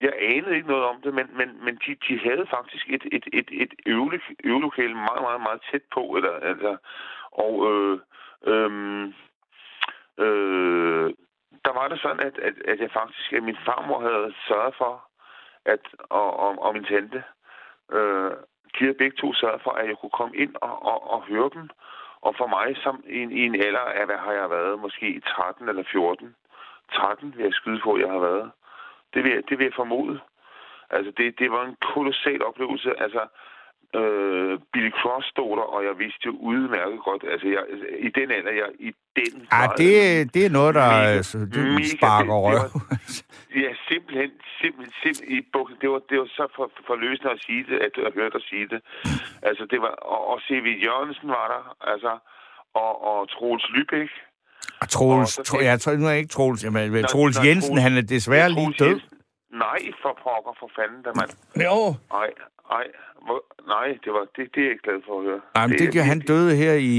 jeg anede ikke noget om det, men, men, men de, de havde faktisk et, et, et, et øvelokale meget, meget, meget tæt på. Eller, altså, og øh, øh, øh, der var det sådan, at, at, at jeg faktisk, at min farmor havde sørget for, at, og, og, og min tante, øh, de havde begge to sørget for, at jeg kunne komme ind og, og, og høre dem og for mig, som i, i en alder af, hvad har jeg været, måske 13 eller 14, 13 vil jeg skyde på, jeg har været. Det vil jeg, det vil jeg formode. Altså, det, det var en kolossal oplevelse. Altså, øh, Billy Cross stod der, og jeg vidste jo udmærket godt, altså jeg, i den alder, jeg i den grad... Ah, det, det er noget, der mega, det mega, sparker røv. ja, simpelthen, simpelthen, simpelthen i bukken. Det var, det var så for, forløsende at sige det, at jeg hørte dig sige det. Altså, det var, og, og C.V. Jørgensen var der, altså, og, og Troels Lybæk. Og Troels, og tro, jeg tror nu er ikke Troels, jamen, Troels Jensen, han er desværre lige død. Jensen, nej, for pokker, for fanden, da mand. Jo. Nej, nej, nej, det, var, det, det er jeg ikke glad for at høre. Nej, men det, det, det han døde her i,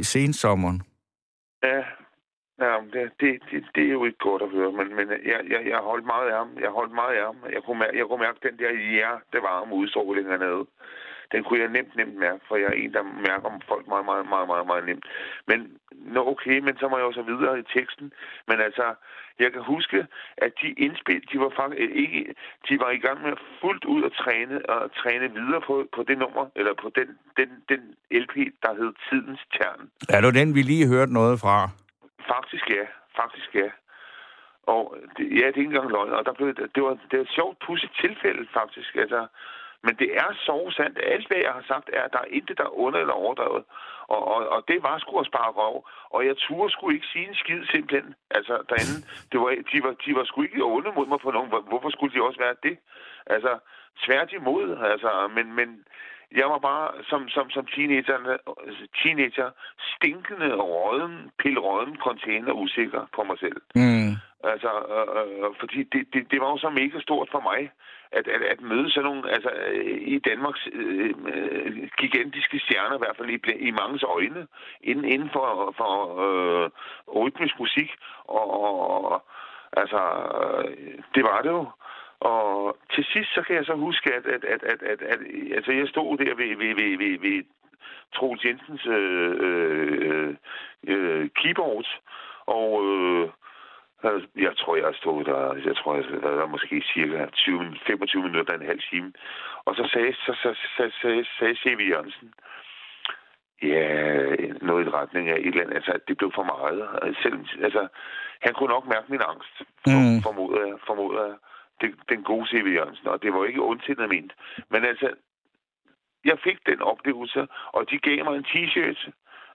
i sensommeren. Ja, Ja, det, det, det, det er jo ikke godt at høre, men, men jeg, jeg, jeg holdt meget af ham. Jeg holdt meget af ham. Jeg kunne, mærke, jeg kunne mærke den der hjertevarme udstråling hernede. Den kunne jeg nemt, nemt mærke, for jeg er en, der mærker om folk meget, meget, meget, meget, meget nemt. Men nå, okay, men så må jeg også videre i teksten. Men altså, jeg kan huske, at de indspil, de var faktisk ikke, de var i gang med fuldt ud at træne og træne videre på, på det nummer, eller på den, den, den LP, der hed Tidens Tern. Er det den, vi lige hørte noget fra? Faktisk ja. Faktisk ja. Og det, ja, det er ikke engang løgn. Og der blev, det, var, det var et sjovt pudsigt tilfælde, faktisk. Altså, men det er så sandt. Alt, hvad jeg har sagt, er, at der er intet, der er under eller overdrevet. Og, og, og det var sgu at spare røv. Og jeg turde sgu ikke sige en skid simpelthen. Altså, derinde, det var, de, var, de var sgu ikke onde mod mig på nogen. Hvorfor skulle de også være det? Altså, svært imod. Altså, men, men jeg var bare som, som, som teenager, teenager stinkende råden, pilråden container usikker på mig selv. Mm. Altså, øh, øh, fordi det, det, det var jo så mega stort for mig, at, at, at møde sådan nogle, altså i Danmarks øh, øh, gigantiske stjerner, i hvert fald i, i manges øjne, inden, inden for, for øh, rytmisk musik. Og, og altså, det var det jo. Og til sidst, så kan jeg så huske, at, at, at, at, at, at altså, jeg stod der ved, ved, ved, ved, ved Troels Jensens øh, øh, øh, keyboard, og øh, jeg tror, jeg stod der, jeg tror, jeg der måske cirka 20, 25 minutter, en halv time. Og så sagde, så, så, så, så, sagde C.V. Jørgensen, ja, noget i retning af et eller andet, altså, det blev for meget. Selv, altså, han kunne nok mærke min angst, for, mm. formoder jeg, formoder jeg den, den gode C.V. Jørgensen, og det var ikke ondsindet ment. Men altså, jeg fik den oplevelse, og de gav mig en t-shirt.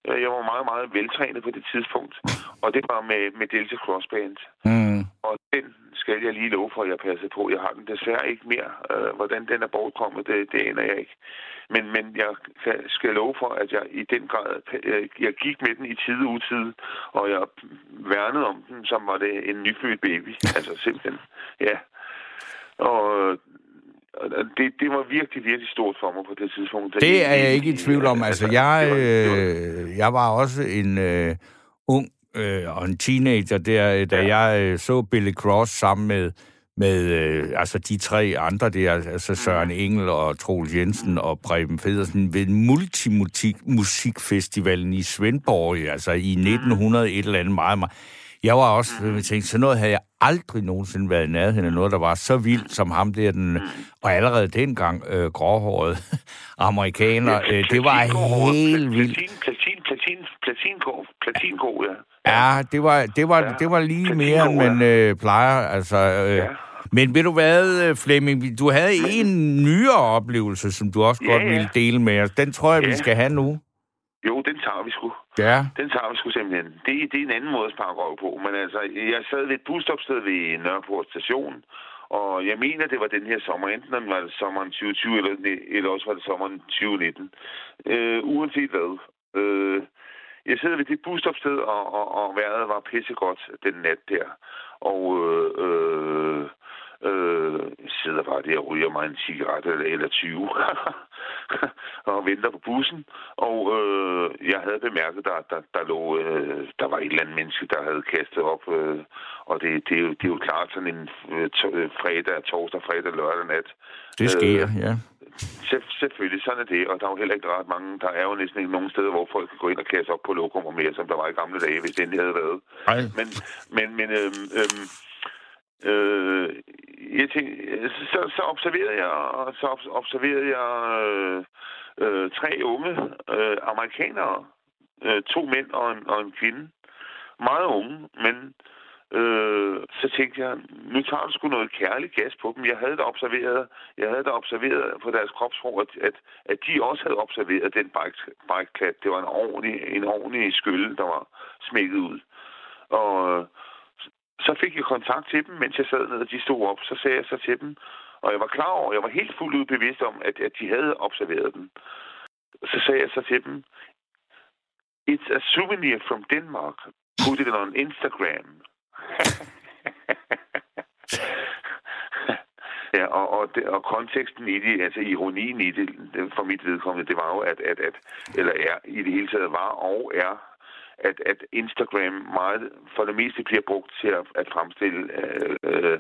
Øh, jeg var meget, meget veltrænet på det tidspunkt, og det var med, med Delta Cross Band. Mm. Og den skal jeg lige love for, at jeg passer på. Jeg har den desværre ikke mere. Uh, hvordan den er bortkommet, det, det aner jeg ikke. Men, men jeg skal love for, at jeg i den grad, jeg, jeg gik med den i tide og utide, og jeg værnede om den, som var det en nyfødt baby. Altså simpelthen, ja. Og det, det var virkelig, virkelig stort for mig på det tidspunkt. Det er jeg ikke i tvivl om. Altså, jeg, øh, jeg var også en øh, ung øh, og en teenager der, da ja. jeg øh, så Billy Cross sammen med med øh, altså de tre andre der, altså Søren mm. Engel og Troels Jensen og Preben Federsen ved Multimusikfestivalen i Svendborg, altså i 1900 mm. et eller andet meget, meget jeg var også, mm. jeg tænkte, så noget havde jeg aldrig nogensinde været i nærheden af noget, der var så vildt som ham der, den, mm. og allerede dengang øh, gråhåret amerikaner. Øh, det var helt vildt. Platin, platin, platin, platin, ja. Ja, det var, det var, ja. det var lige mere, end man øh, plejer. Altså, øh, ja. Men ved du hvad, øh, Flemming, du havde en nyere oplevelse, som du også ja, godt ville dele med os. Den tror jeg, ja. vi skal have nu. Jo, den tager vi sgu. Ja. Den tager vi sgu simpelthen. Det, det er en anden måde at spare røv på. Men altså, jeg sad ved et busstopsted ved Nørreport station, og jeg mener, det var den her sommer. Enten var det sommeren 2020, eller, eller også var det sommeren 2019. Øh, uanset hvad. Øh, jeg sidder ved det busstopsted, og, og, og vejret var pissegodt den nat der. Og øh, øh, Øh, sidder bare der og ryger mig en cigaret eller, eller 20 og venter på bussen. Og øh, jeg havde bemærket, der, der, der, lå, øh, der var et eller andet menneske, der havde kastet op. Øh, og det, det, er jo, det er jo klart sådan en øh, øh fredag, torsdag, fredag, lørdag nat. Det sker, øh, ja. Selv, selvfølgelig, sådan er det. Og der er jo heller ikke ret mange. Der er jo næsten ikke nogen steder, hvor folk kan gå ind og kaste op på lokum og mere, som der var i gamle dage, hvis det endelig havde været. Ej. Men, men, men øh, øh, Øh, jeg tænkte, så, så observerede jeg, så observerede jeg øh, øh, tre unge øh, amerikanere, øh, to mænd og en, og en kvinde, meget unge, men øh, så tænkte jeg, nu tager du sgu noget kærlig gas på dem. Jeg havde da observeret, jeg havde da observeret på deres kropsprog, at, at, at de også havde observeret den bike, Det var en ordentlig, en ordentlig skylle, der var smækket ud. Og så fik jeg kontakt til dem, mens jeg sad ned, og de stod op. Så sagde jeg så til dem, og jeg var klar over, jeg var helt fuldt ud bevidst om, at, at de havde observeret dem. Så sagde jeg så til dem, It's a souvenir from Denmark. Put it on Instagram. ja, og, og, det, og konteksten i det, altså ironien i det, for mit vedkommende, det var jo, at, at, at eller er, i det hele taget var og er at, at Instagram meget for det meste bliver brugt til at, at fremstille øh, øh,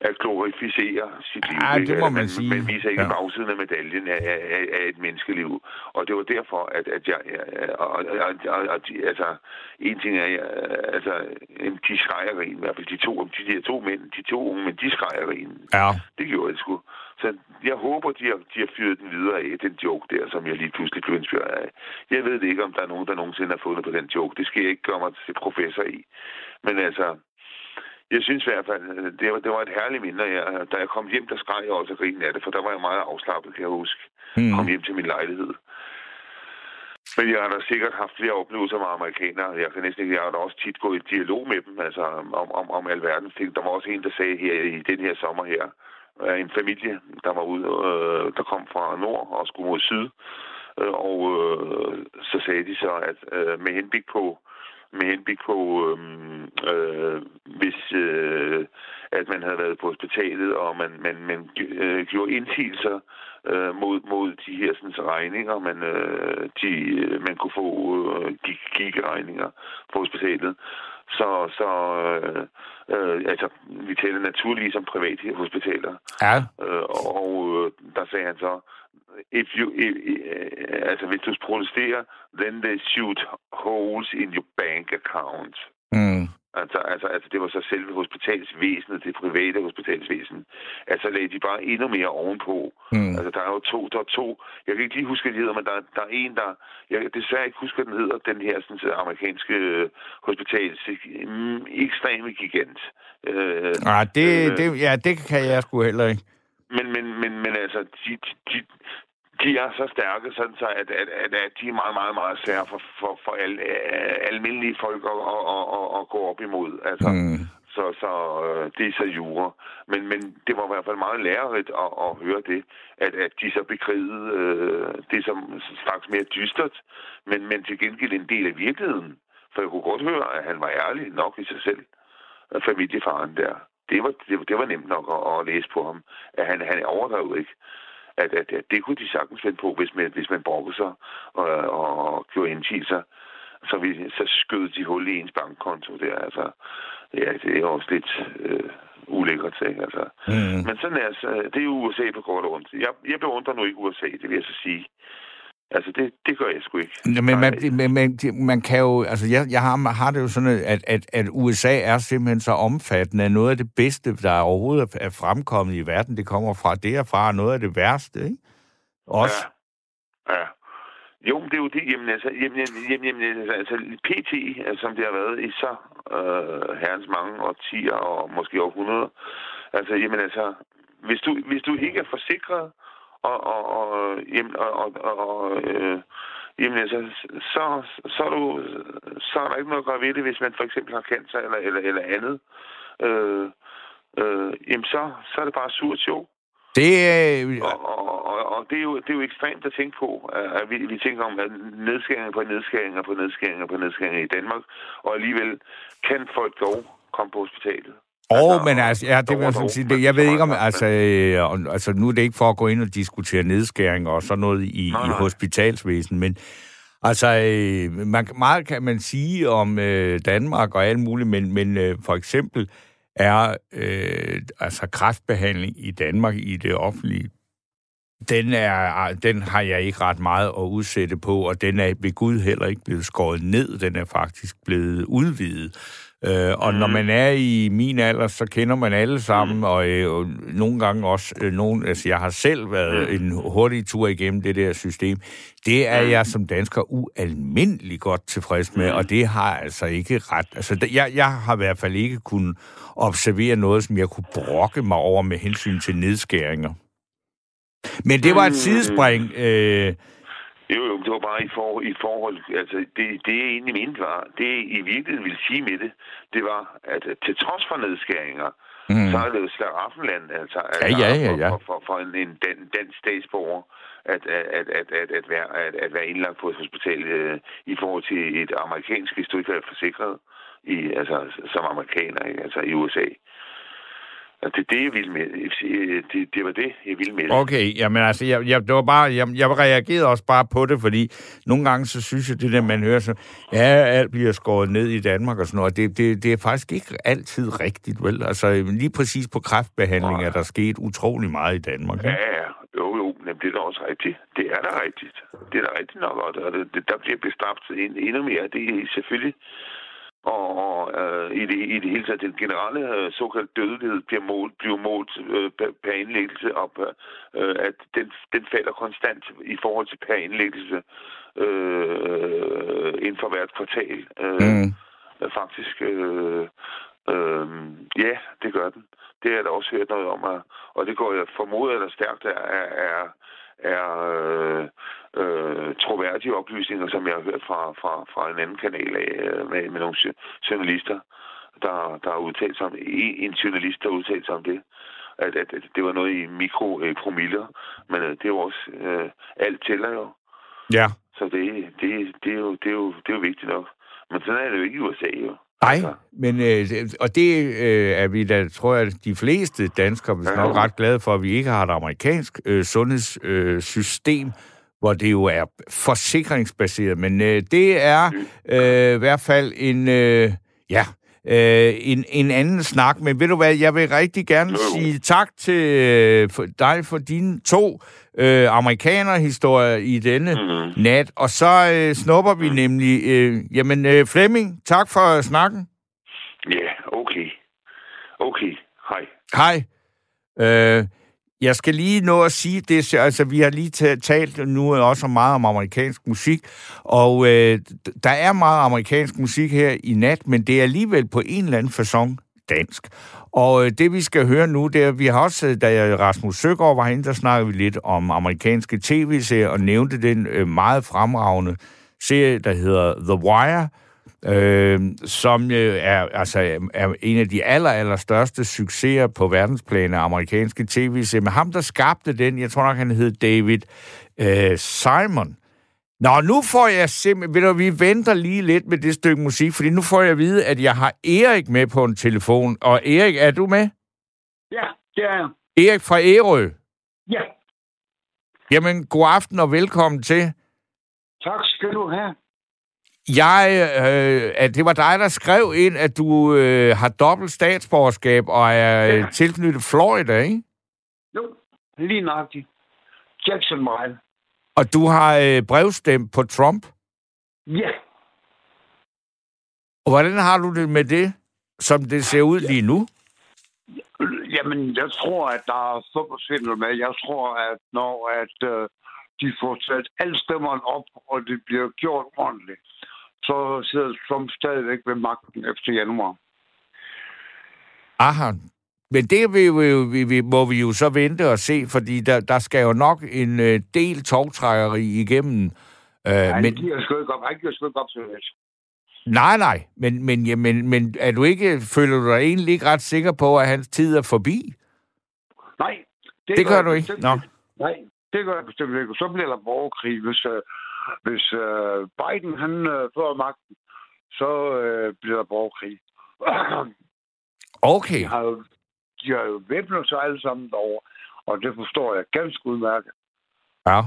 at glorificere sit liv. Ja, det må man, man sige. Man viser ikke ja. bagsiden af medaljen af, af, af et menneskeliv. Og det var derfor, at, at jeg... Og, og, og, og, altså, en ting er, altså, de skrejerin, i hvert fald de to, de, de to mænd, de to unge men de skrejerin. Ja. Det gjorde jeg sgu. Så jeg håber, de har, de har fyret den videre af, den joke der, som jeg lige pludselig blev inspireret af. Jeg ved ikke, om der er nogen, der nogensinde har fundet på den joke. Det skal jeg ikke gøre mig til professor i. Men altså, jeg synes i hvert fald, det var, det var et herligt minde. Jeg, da jeg kom hjem, der skreg jeg også grin af det, for der var jeg meget afslappet, kan jeg huske. Mm. Kom hjem til min lejlighed. Men jeg har da sikkert haft flere oplevelser med amerikanere. Jeg kan næsten ikke, jeg har da også tit gået i dialog med dem, altså om, om, om alverdens ting. Der var også en, der sagde her i den her sommer her, en familie, der var ude, øh, der kom fra nord og skulle mod syd. Øh, og øh, så sagde de så, at øh, med henblik på, med henblik på, øh, øh, hvis øh, at man havde været på hospitalet, og man, man, man øh, gjorde indsigelser øh, mod, mod de her sådan, regninger, man, øh, de, øh, man kunne få øh, gigregninger på hospitalet. Så, så øh, øh, altså, vi taler naturligvis om private hospitaler. Ja. Øh, og øh, der sagde han så, if you, if, uh, altså hvis du protesterer, then they shoot holes in your bank account. Mm. Altså, altså, altså, det var så selve hospitalsvæsenet, det private hospitalsvæsen. Altså, lagde de bare endnu mere ovenpå. Mm. Altså, der er jo to, der er to. Jeg kan ikke lige huske, hvad de hedder, men der, der er en, der... Jeg kan desværre ikke huske, hvad den hedder, den her sådan, amerikanske øh, hospitals mm, ekstreme gigant. Øh, ah, det, øh, det, ja, det kan jeg sgu heller ikke. Men, men, men, men altså, de, de, de er så stærke, sådan så at, at, at, at de er meget, meget, meget svære for, for, for al, uh, almindelige folk at, at, at, at gå op imod. Altså, mm. Så, så uh, det er så jure. Men, men det var i hvert fald meget lærerigt at, at høre det, at, at de så bekrigede uh, det som straks mere dystert, men, men til gengæld en del af virkeligheden. For jeg kunne godt høre, at han var ærlig nok i sig selv, familiefaren der. Det var, det, det var nemt nok at, at læse på ham, at han, han overdrev ikke at, at, at det kunne de sagtens finde på, hvis man, hvis man brokkede sig og, og gjorde indsigelser. Så, vi, så skød de hul i ens bankkonto der. Altså, ja, det er også lidt øh, ulækkert ting. Altså. Mm. Men sådan er så, det er jo USA på kort og ondt. Jeg, jeg beundrer nu ikke USA, det vil jeg så sige. Altså, det, det gør jeg sgu ikke. Men man, men, man, man kan jo... Altså, jeg, jeg har, har det jo sådan, at, at, at USA er simpelthen så omfattende, at noget af det bedste, der overhovedet er fremkommet i verden, det kommer fra derfra, og noget af det værste, ikke? Også. Ja. ja. Jo, det er jo det. Jamen, altså, jamen, jamen, jamen, altså, altså PT, altså, som det har været i så øh, herrens mange årtier og måske århundreder, altså, jamen, altså, hvis du, hvis du ikke er forsikret, og, og, og, og, og, og øh, jamen, altså, så, så, er du, så er der ikke noget at gøre ved det, hvis man for eksempel har cancer eller, eller, eller andet. Øh, øh, jamen, så, så er det bare surt sjov. Det er... Øh... Og, og, og, og det, er jo, det er jo ekstremt at tænke på, at vi, vi tænker om at nedskæringer på nedskæringer på nedskæringer på nedskæringer i Danmark, og alligevel kan folk dog komme på hospitalet. Åh, oh, men altså, ja, det vil jeg sige, det, jeg ved ikke om, altså, øh, altså, nu er det ikke for at gå ind og diskutere nedskæringer og sådan noget i, nej, nej. i hospitalsvæsen, men altså, øh, man, meget kan man sige om øh, Danmark og alt muligt, men, men øh, for eksempel er øh, altså kræftbehandling i Danmark i det offentlige, den, er, den har jeg ikke ret meget at udsætte på, og den er ved Gud heller ikke blevet skåret ned, den er faktisk blevet udvidet. Øh, og mm. når man er i min alder, så kender man alle sammen, mm. og, øh, og nogle gange også, øh, nogen, altså jeg har selv været mm. en hurtig tur igennem det der system. Det er mm. jeg som dansker ualmindelig godt tilfreds med, mm. og det har altså ikke ret. Altså jeg, jeg har i hvert fald ikke kunnet observere noget, som jeg kunne brokke mig over med hensyn til nedskæringer. Men det var et mm. sidespring. Øh, jo, jo, det var bare i, for, i forhold, altså det, det jeg egentlig mente var, det i virkeligheden ville sige med det, det var, at til trods for nedskæringer, mm. så er det jo slaraffenland, altså, ja, ja, ja, ja. For, for, for en, en dan, dansk statsborger, at, at, at, at, at, være, at, at være indlagt på et hospital uh, i forhold til et amerikansk, hvis du ikke er forsikret, i, altså, som amerikaner, ikke? altså i USA. Det er det, jeg ville med. Det, det var det, jeg ville med. Okay, jamen altså, jeg, jeg, det var bare, jeg, jeg reagerede også bare på det, fordi nogle gange så synes jeg, det der, man hører så, ja, alt bliver skåret ned i Danmark og sådan noget, det, det, det er faktisk ikke altid rigtigt, vel? Altså, lige præcis på kræftbehandling er der sket utrolig meget i Danmark. Ja, ja, jo, jo, men det er da også rigtigt. Det er da rigtigt. Det er da rigtigt nok, og det, det, der bliver bestraft endnu mere. Det er selvfølgelig og øh, i, det, i det hele taget den generelle øh, såkaldte dødelighed bliver målt, bliver målt øh, per indlæggelse op, øh, at den, den falder konstant i forhold til per indlæggelse øh, inden for hvert kvartal. Øh, mm. Faktisk, øh, øh, ja, det gør den. Det jeg da også hørt noget om, og det går jeg formodet eller stærkt er, er, er øh, øh, troværdige oplysninger, som jeg har hørt fra, fra, fra en anden kanal af, øh, med, med nogle journalister, der, der har udtalt sig om en, journalist, der udtalt sig om det. At, at, at det var noget i mikropromiller, men øh, det er jo også, øh, alt tæller jo. Ja. Så det, det, det, er jo, det, er jo, det er jo vigtigt nok. Men sådan er det jo ikke i USA, jo. Nej, altså. men øh, og det øh, er vi da, tror jeg, de fleste danskere er nok ret glade for, at vi ikke har et amerikansk øh, sundhedssystem, øh, hvor det jo er forsikringsbaseret. Men øh, det er øh, i hvert fald en, øh, ja, øh, en, en anden snak. Men ved du hvad, jeg vil rigtig gerne sige tak til øh, for dig for dine to øh, amerikanerhistorier i denne mm-hmm. nat. Og så øh, snupper vi mm. nemlig... Øh, jamen, øh, Flemming, tak for snakken. Ja, yeah, okay. Okay, hej. Hej. Øh, jeg skal lige nå at sige det, altså vi har lige talt nu også meget om amerikansk musik, og øh, der er meget amerikansk musik her i nat, men det er alligevel på en eller anden façon dansk. Og øh, det vi skal høre nu, det er, vi har også, da Rasmus Søgaard var herinde, der snakkede vi lidt om amerikanske tv-serier, og nævnte den øh, meget fremragende serie, der hedder The Wire, øh, som øh, er, altså, er en af de aller, aller største succeser på verdensplan af amerikanske tv-serier. Men ham, der skabte den, jeg tror nok, han hed David øh, Simon. Nå, nu får jeg simpelthen... Ved du, vi venter lige lidt med det stykke musik, fordi nu får jeg at vide, at jeg har Erik med på en telefon. Og Erik, er du med? Ja, det er jeg. Erik fra Ærø? Ja. Jamen, god aften og velkommen til. Tak skal du have. Jeg, øh, at det var dig, der skrev ind, at du øh, har dobbelt statsborgerskab og er øh, ja. tilknyttet Florida, ikke? Jo, lige nøjagtigt. Jackson Mile. Og du har øh, brevstemt på Trump? Ja. Og hvordan har du det med det, som det ser ud ja. lige nu? Jamen, jeg tror, at der er fodboldsvindel med. Jeg tror, at når at, øh, de får sat alle stemmerne op, og det bliver gjort ordentligt, så sidder Trump stadigvæk ved magten efter januar. Aha. Men det vil, vil, vil, må vi jo så vente og se, fordi der, der skal jo nok en øh, del togtrækkeri igennem. Øh, Nej, men... giver sgu ikke op. Han giver sgu ikke op til det. Nej, nej. Men, men, ja, men, men er du ikke, føler du dig egentlig ikke ret sikker på, at hans tid er forbi? Nej. Det, det gør, gør du ikke? Nå. Nej, det gør jeg bestemt ikke. Så bliver der borgerkrig, hvis, uh, hvis uh, Biden han uh, får magten. Så uh, bliver der borgerkrig. okay. De har jo, de har jo væbnet sig alle sammen derovre, og det forstår jeg ganske udmærket. Ja.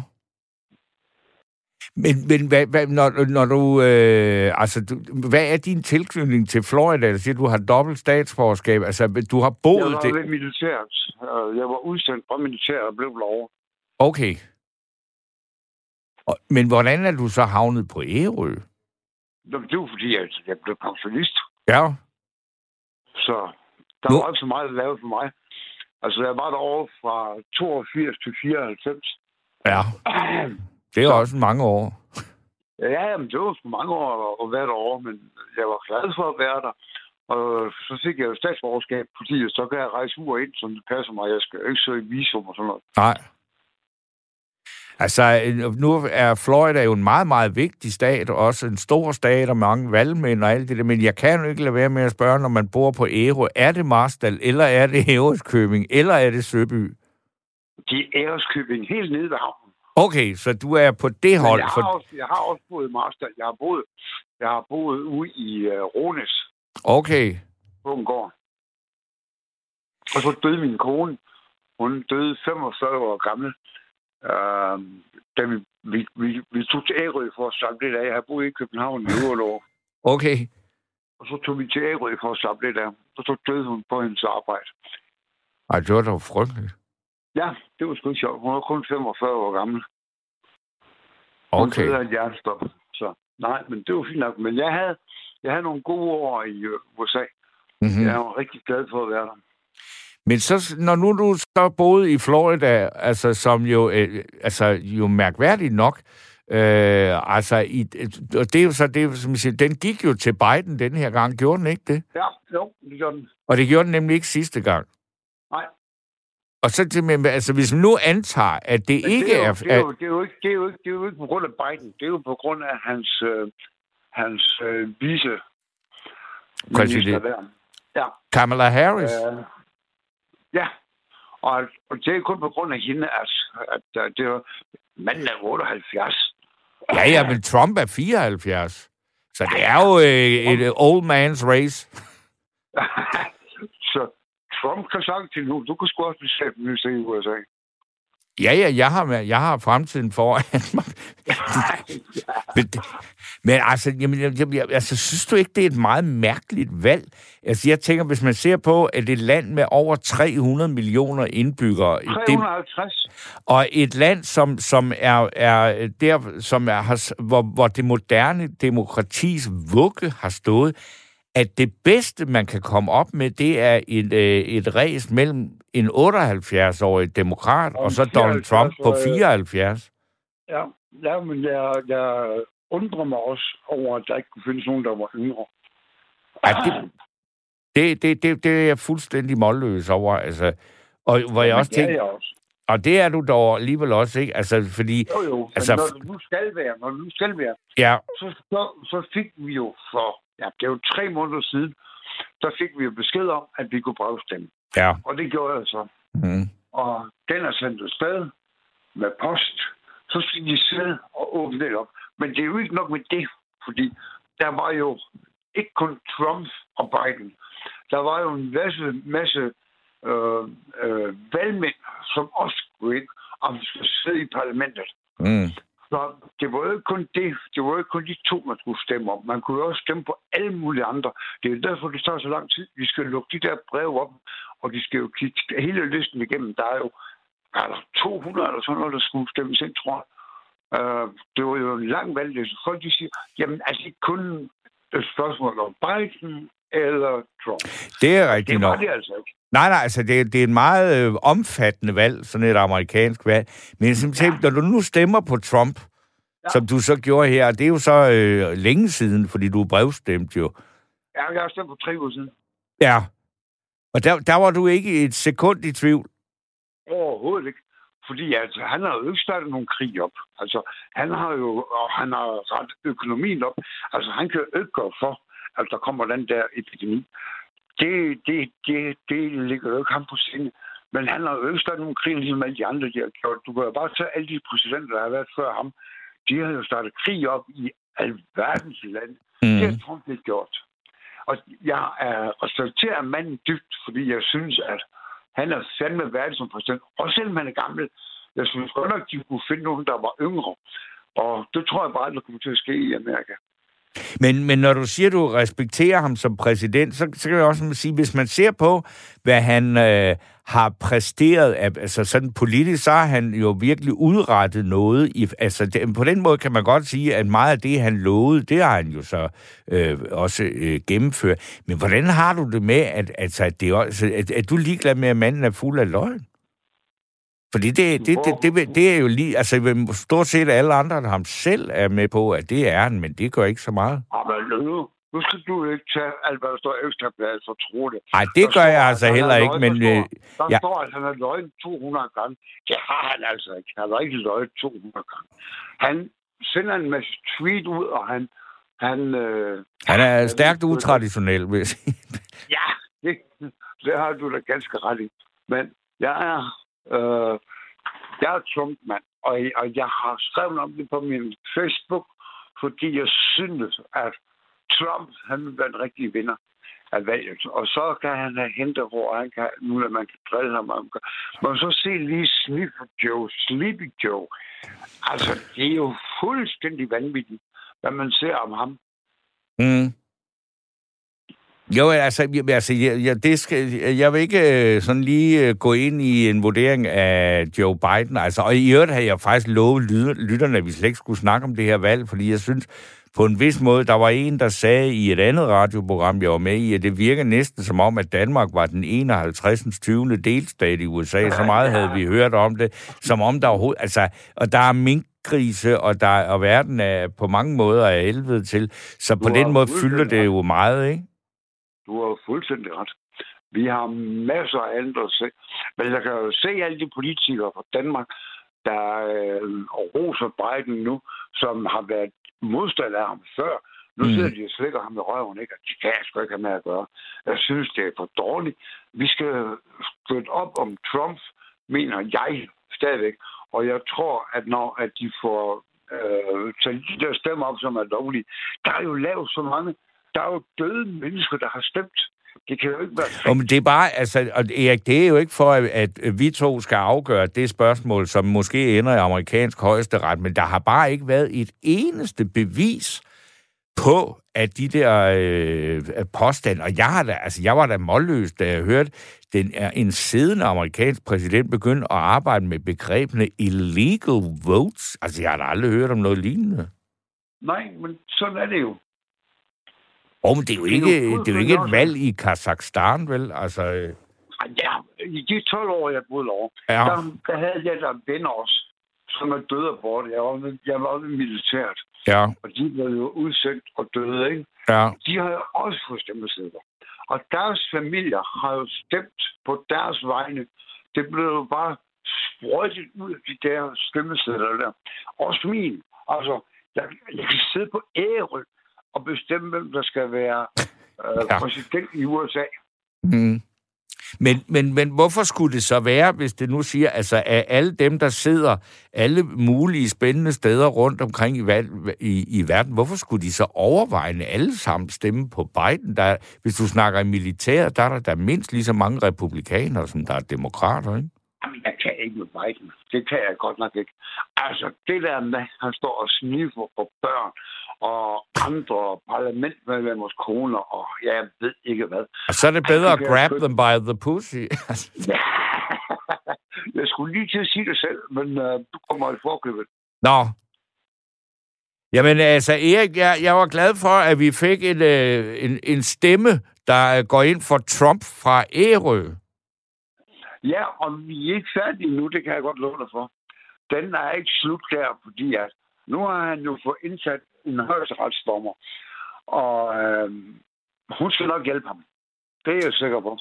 Men, men hvad, hvad, når, når du, øh, altså, du, hvad er din tilknytning til Florida? Du siger, du har dobbelt statsborgerskab. Altså, du har boet... Jeg var det... ved militæret. Jeg var udsendt fra militæret og blev lov. Okay. Og, men hvordan er du så havnet på Ærø? Det var fordi, jeg, jeg blev pensionist. Ja. Så der nu... var ikke så meget at lave for mig. Altså, jeg var derovre fra 82 til 94. Ja. Det er så... også mange år. Ja, men det var mange år at være derovre, men jeg var glad for at være der. Og så fik jeg jo statsborgerskab, fordi så kan jeg rejse ud og ind, som det passer mig. Jeg skal ikke søge visum og sådan noget. Nej. Altså, nu er Florida jo en meget, meget vigtig stat, og også en stor stat og mange valgmænd og alt det der, men jeg kan jo ikke lade være med at spørge, når man bor på Ærø, er det Marstal, eller er det Ærøskøbing, eller er det Søby? Det er Ærøskøbing, helt nede ved havnen. Okay, så du er på det hold. Jeg har, for... også, jeg har også boet i Marstal. Jeg har boet, jeg har boet ude i uh, Rones. Okay. På en gård. Og så døde min kone. Hun døde 45 år gammel. Øh, da vi, vi, vi, vi tog til Ærø for at samle lidt af. Jeg har boet i København i 8 år. Okay. Og så tog vi til Ærø for at samle lidt af. Og så døde hun på hendes arbejde. Ej, det var da frygteligt. Ja, det var sgu sjovt. Hun var kun 45 år gammel. Hun Okay. døde af en hjertestop. Så nej, men det var fint nok. Men jeg havde, jeg havde nogle gode år i øh, USA. Mm-hmm. Jeg var rigtig glad for at være der. Men så, når nu du så boede i Florida, altså som jo, øh, altså jo mærkværdigt nok, øh, altså, i, og det er jo så det, som jeg siger, den gik jo til Biden den her gang, gjorde den ikke det? Ja, jo, det gjorde den. Og det gjorde den nemlig ikke sidste gang. Nej. Og så til, men, altså, hvis man nu antager, at det Men ikke det er, jo, er... det, er jo, det, er jo ikke, det, er jo ikke, det er jo ikke på grund af Biden. Det er jo på grund af hans, øh, hans øh, vice Præsident. Ja. Kamala Harris. Øh, ja. Og, og det er kun på grund af hende, at, at, at det er, manden er 78. Ja, ja, men Trump er 74. Så det er jo øh, et øh, old man's race. så Trump kan sagt til nu, du kan sgu også blive statsminister i USA. Ja, ja, jeg har, jeg har fremtiden foran mig. men, det- men altså, jamen, jeg, jeg, altså, synes du ikke, det er et meget mærkeligt valg? Altså, jeg tænker, hvis man ser på, at et land med over 300 millioner indbyggere, det, 350. og et land, som, som er, er der, som er, har, hvor, hvor det moderne demokratis vugge har stået, at det bedste, man kan komme op med, det er et, øh, et ræs mellem en 78-årig demokrat og, Og så Donald Trump på 74-årig 74. Ja, ja men jeg, jeg undrer mig også over, at der ikke kunne findes nogen, der var yngre. Ej, det, det, det, det, det er jeg fuldstændig målløs over. Altså, og hvor jeg også er tænker, også. og det er du dog alligevel også, ikke? Altså, fordi, Jo, jo. Altså, når det nu skal være, når det nu skal være, ja, så, så, så fik vi jo for, ja, det er jo tre måneder siden, der fik vi jo besked om, at vi kunne brevstemme. ja. Og det gjorde jeg så. Mm. Og den er sendt afsted med post. Så skal de sidde og åbne det op. Men det er jo ikke nok med det, fordi der var jo ikke kun Trump og Biden. Der var jo en masse, masse øh, øh, valgmænd, som også skulle ind og skulle sidde i parlamentet. Mm. Så det var jo ikke kun det. Det var jo ikke kun de to, man skulle stemme om. Man kunne jo også stemme på alle mulige andre. Det er derfor, det tager så lang tid. Vi skal lukke de der breve op, og de skal jo kigge hele listen igennem. Der er jo er der 200 eller sådan noget, der skulle stemmes ind, tror jeg. Uh, det var jo en lang valgliste. Folk de siger, jamen altså ikke kun et spørgsmål om Biden eller Trump. Det er rigtigt Det var nok. det altså ikke. Nej, nej, altså det, det er et meget øh, omfattende valg, sådan et amerikansk valg. Men simpelthen, ja. når du nu stemmer på Trump, ja. Som du så gjorde her, det er jo så øh, længe siden, fordi du er brevstemt jo. Ja, jeg har stemt for tre uger siden. Ja. Og der, der var du ikke et sekund i tvivl. Overhovedet ikke. Fordi altså, han har jo ikke startet nogen krig op. Altså, han har jo og han har ret økonomien op. Altså, han kan jo ikke gøre for, at der kommer den der epidemi. Det, det, det, det ligger jo ikke ham på sinde. Men han har jo ikke startet nogen krig, ligesom alle de andre, de har gjort. Du kan jo bare tage alle de præsidenter, der har været før ham. De har jo startet krig op i alverdens land. Mm. Det har Trump ikke gjort. Og jeg er respekterer manden dybt, fordi jeg synes, at han er fandme værdig som præsident. Også selvom han er gammel. Jeg synes godt nok, de kunne finde nogen, der var yngre. Og det tror jeg bare, aldrig kommer til at ske i Amerika. Men, men når du siger, at du respekterer ham som præsident, så, så kan jeg også sige, hvis man ser på, hvad han øh, har præsteret, af, altså sådan politisk, så har han jo virkelig udrettet noget. I, altså det, på den måde kan man godt sige, at meget af det, han lovede, det har han jo så øh, også øh, gennemført. Men hvordan har du det med, at, altså, at, det, også, at, at du er ligeglad med, at manden er fuld af løgn? Fordi det, det, det, det, det, det er jo lige... Altså, stort set alle andre, der ham selv er med på, at det er han, men det gør ikke så meget. Ja, men nu, nu skal du ikke tage alt, hvad der står for tro det. Nej, det Der gør står, jeg altså heller ikke, men... Der, Øh, står, der ja. står, at han har løjet 200 gange. Det har han altså ikke. Han har ikke løjet 200 gange. Han sender en masse tweet ud, og han... Han, øh, han er stærkt utraditionel, vil jeg sige. Ja, det, det har du da ganske ret i. Men jeg er, øh, jeg er tungt mand, og, og jeg har skrevet om det på min Facebook, fordi jeg synes, at Trump, han vil være en rigtig vinder. af valget. Og så kan han have hentet hvor han kan, nu at man kan drille ham om. Men så se lige Sleepy Joe, Sleepy Joe. Altså, det er jo fuldstændig vanvittigt, hvad man ser om ham. Mm. Jo, altså, altså jeg, jeg, det skal, jeg vil ikke øh, sådan lige øh, gå ind i en vurdering af Joe Biden. Altså, og i øvrigt havde jeg faktisk lovet lytterne, at vi slet ikke skulle snakke om det her valg, fordi jeg synes, på en vis måde, der var en, der sagde i et andet radioprogram, jeg var med i, at det virker næsten som om, at Danmark var den 51. 20. delstat i USA. Så meget havde vi hørt om det, som om der overhovedet... Altså, og der er minkgrise, og, der, og verden er på mange måder af helvede til. Så på den måde fylder det jo meget, ikke? Du har fuldstændig ret. Vi har masser af andre at se. Men jeg kan jo se alle de politikere fra Danmark, der øh, roser Biden nu, som har været modstander af ham før. Nu mm. sidder de og slikker ham i røven, ikke? Og de kan jeg sgu ikke have med at gøre. Jeg synes, det er for dårligt. Vi skal støtte op om Trump, mener jeg stadigvæk. Og jeg tror, at når at de får øh, taget de der stemmer op, som er lovlige, der er jo lavet så mange der er jo døde mennesker, der har stemt. Det kan jo ikke være... Men det er bare, altså, og Erik, det er jo ikke for, at vi to skal afgøre det spørgsmål, som måske ender i amerikansk højesteret, men der har bare ikke været et eneste bevis på, at de der øh, påstande, og jeg, har da, altså, jeg var da målløs, da jeg hørte, den er en siddende amerikansk præsident begyndt at arbejde med begrebene illegal votes. Altså, jeg har da aldrig hørt om noget lignende. Nej, men sådan er det jo. Oh, men det er jo ikke, det er jo ikke et valg i Kazakhstan, vel? Altså... Øh. Ja, i de 12 år, jeg boede over, ja. der, der havde jeg der venner også, som er døde bort. Jeg var, jeg var også militært. Ja. Og de blev jo udsendt og døde, ikke? Ja. De har jo også fået stemmesedler. Og deres familier har jo stemt på deres vegne. Det blev jo bare sprøjtet ud af de der stemmesedler der. Også min. Altså, jeg, jeg kan sidde på ære at bestemme, hvem der skal være øh, ja. præsident i USA. Mm. Men, men, men hvorfor skulle det så være, hvis det nu siger, altså af alle dem, der sidder alle mulige spændende steder rundt omkring i, i, i verden, hvorfor skulle de så overvejende alle sammen stemme på Biden? Der, hvis du snakker i militæret, der er der, der mindst lige så mange republikanere, som der er demokrater, ikke? Jamen, jeg kan ikke med Biden. Det kan jeg godt nok ikke. Altså, det der med, at han står og sniffer på børn, og andre parlamentmedlemmers koner, og jeg ved ikke hvad. Og så er det bedre at grab them by the pussy. ja. jeg skulle lige til at sige det selv, men uh, du kommer i forkøbet. Nå. Jamen altså, Erik, jeg, jeg var glad for, at vi fik en, øh, en, en stemme, der går ind for Trump fra Ærø. Ja, og vi er ikke færdige nu, det kan jeg godt love dig for. Den er ikke slut der, fordi at nu har han jo fået indsat en højesteretsdommer, og øh, hun skal nok hjælpe ham. Det er jeg sikker på.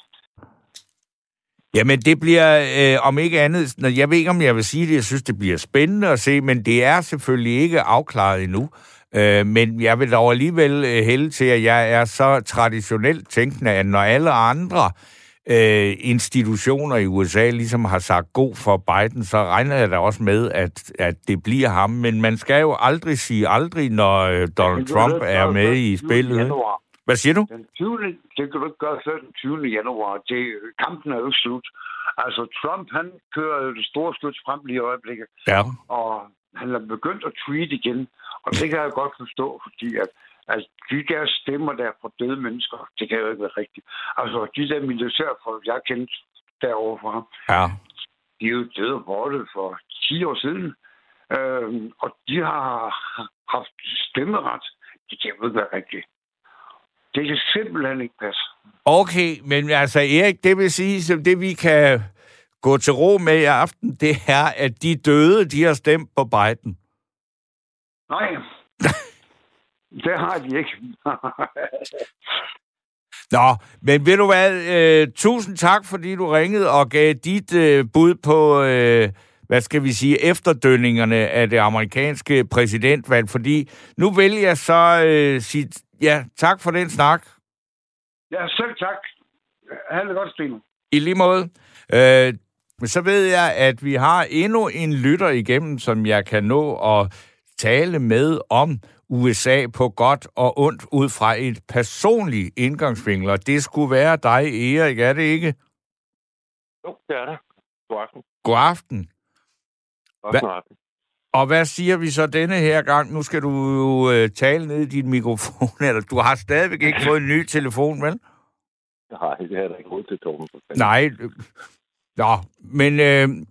Jamen, det bliver, øh, om ikke andet, jeg ved ikke, om jeg vil sige det, jeg synes, det bliver spændende at se, men det er selvfølgelig ikke afklaret endnu. Øh, men jeg vil dog alligevel øh, hælde til, at jeg er så traditionelt tænkende, at når alle andre øh, institutioner i USA ligesom har sagt god for Biden, så regner jeg da også med, at, at det bliver ham. Men man skal jo aldrig sige aldrig, når øh, Donald Trump er med i spillet. Hvad siger du? Den 20. Det kan du ikke gøre før den 20. januar. Det, kampen er jo slut. Altså, Trump, han kører det store slut frem lige i øjeblikket. Ja. Og han er begyndt at tweet igen. Og det kan jeg godt forstå, fordi at Altså, de der stemmer der fra døde mennesker, det kan jo ikke være rigtigt. Altså, de der militærfolk, jeg kendt derovre fra, ja. de er jo døde borte for 10 år siden. Øhm, og de har haft stemmeret. Det kan jo ikke være rigtigt. Det kan simpelthen ikke passe. Okay, men altså Erik, det vil sige, som det vi kan gå til ro med i aften, det er, at de døde, de har stemt på Biden. Nej. Det har de ikke. Nå, men ved du hvad, øh, tusind tak, fordi du ringede og gav dit øh, bud på, øh, hvad skal vi sige, efterdønningerne af det amerikanske præsidentvalg, fordi nu vælger jeg så øh, sige, ja, tak for den snak. Ja, selv tak. Ha' det godt, Stine. I lige måde. Øh, så ved jeg, at vi har endnu en lytter igennem, som jeg kan nå at tale med om USA på godt og ondt ud fra et personligt indgangsvinkel, og det skulle være dig, Erik, er det ikke? Jo, det er det. God aften. God aften. God aften. Og hvad siger vi så denne her gang? Nu skal du jo øh, tale ned i din mikrofon, eller du har stadigvæk ikke fået en ny telefon, vel? Nej, det har jeg ikke råd til, Torben. Nej. Nå, men øh,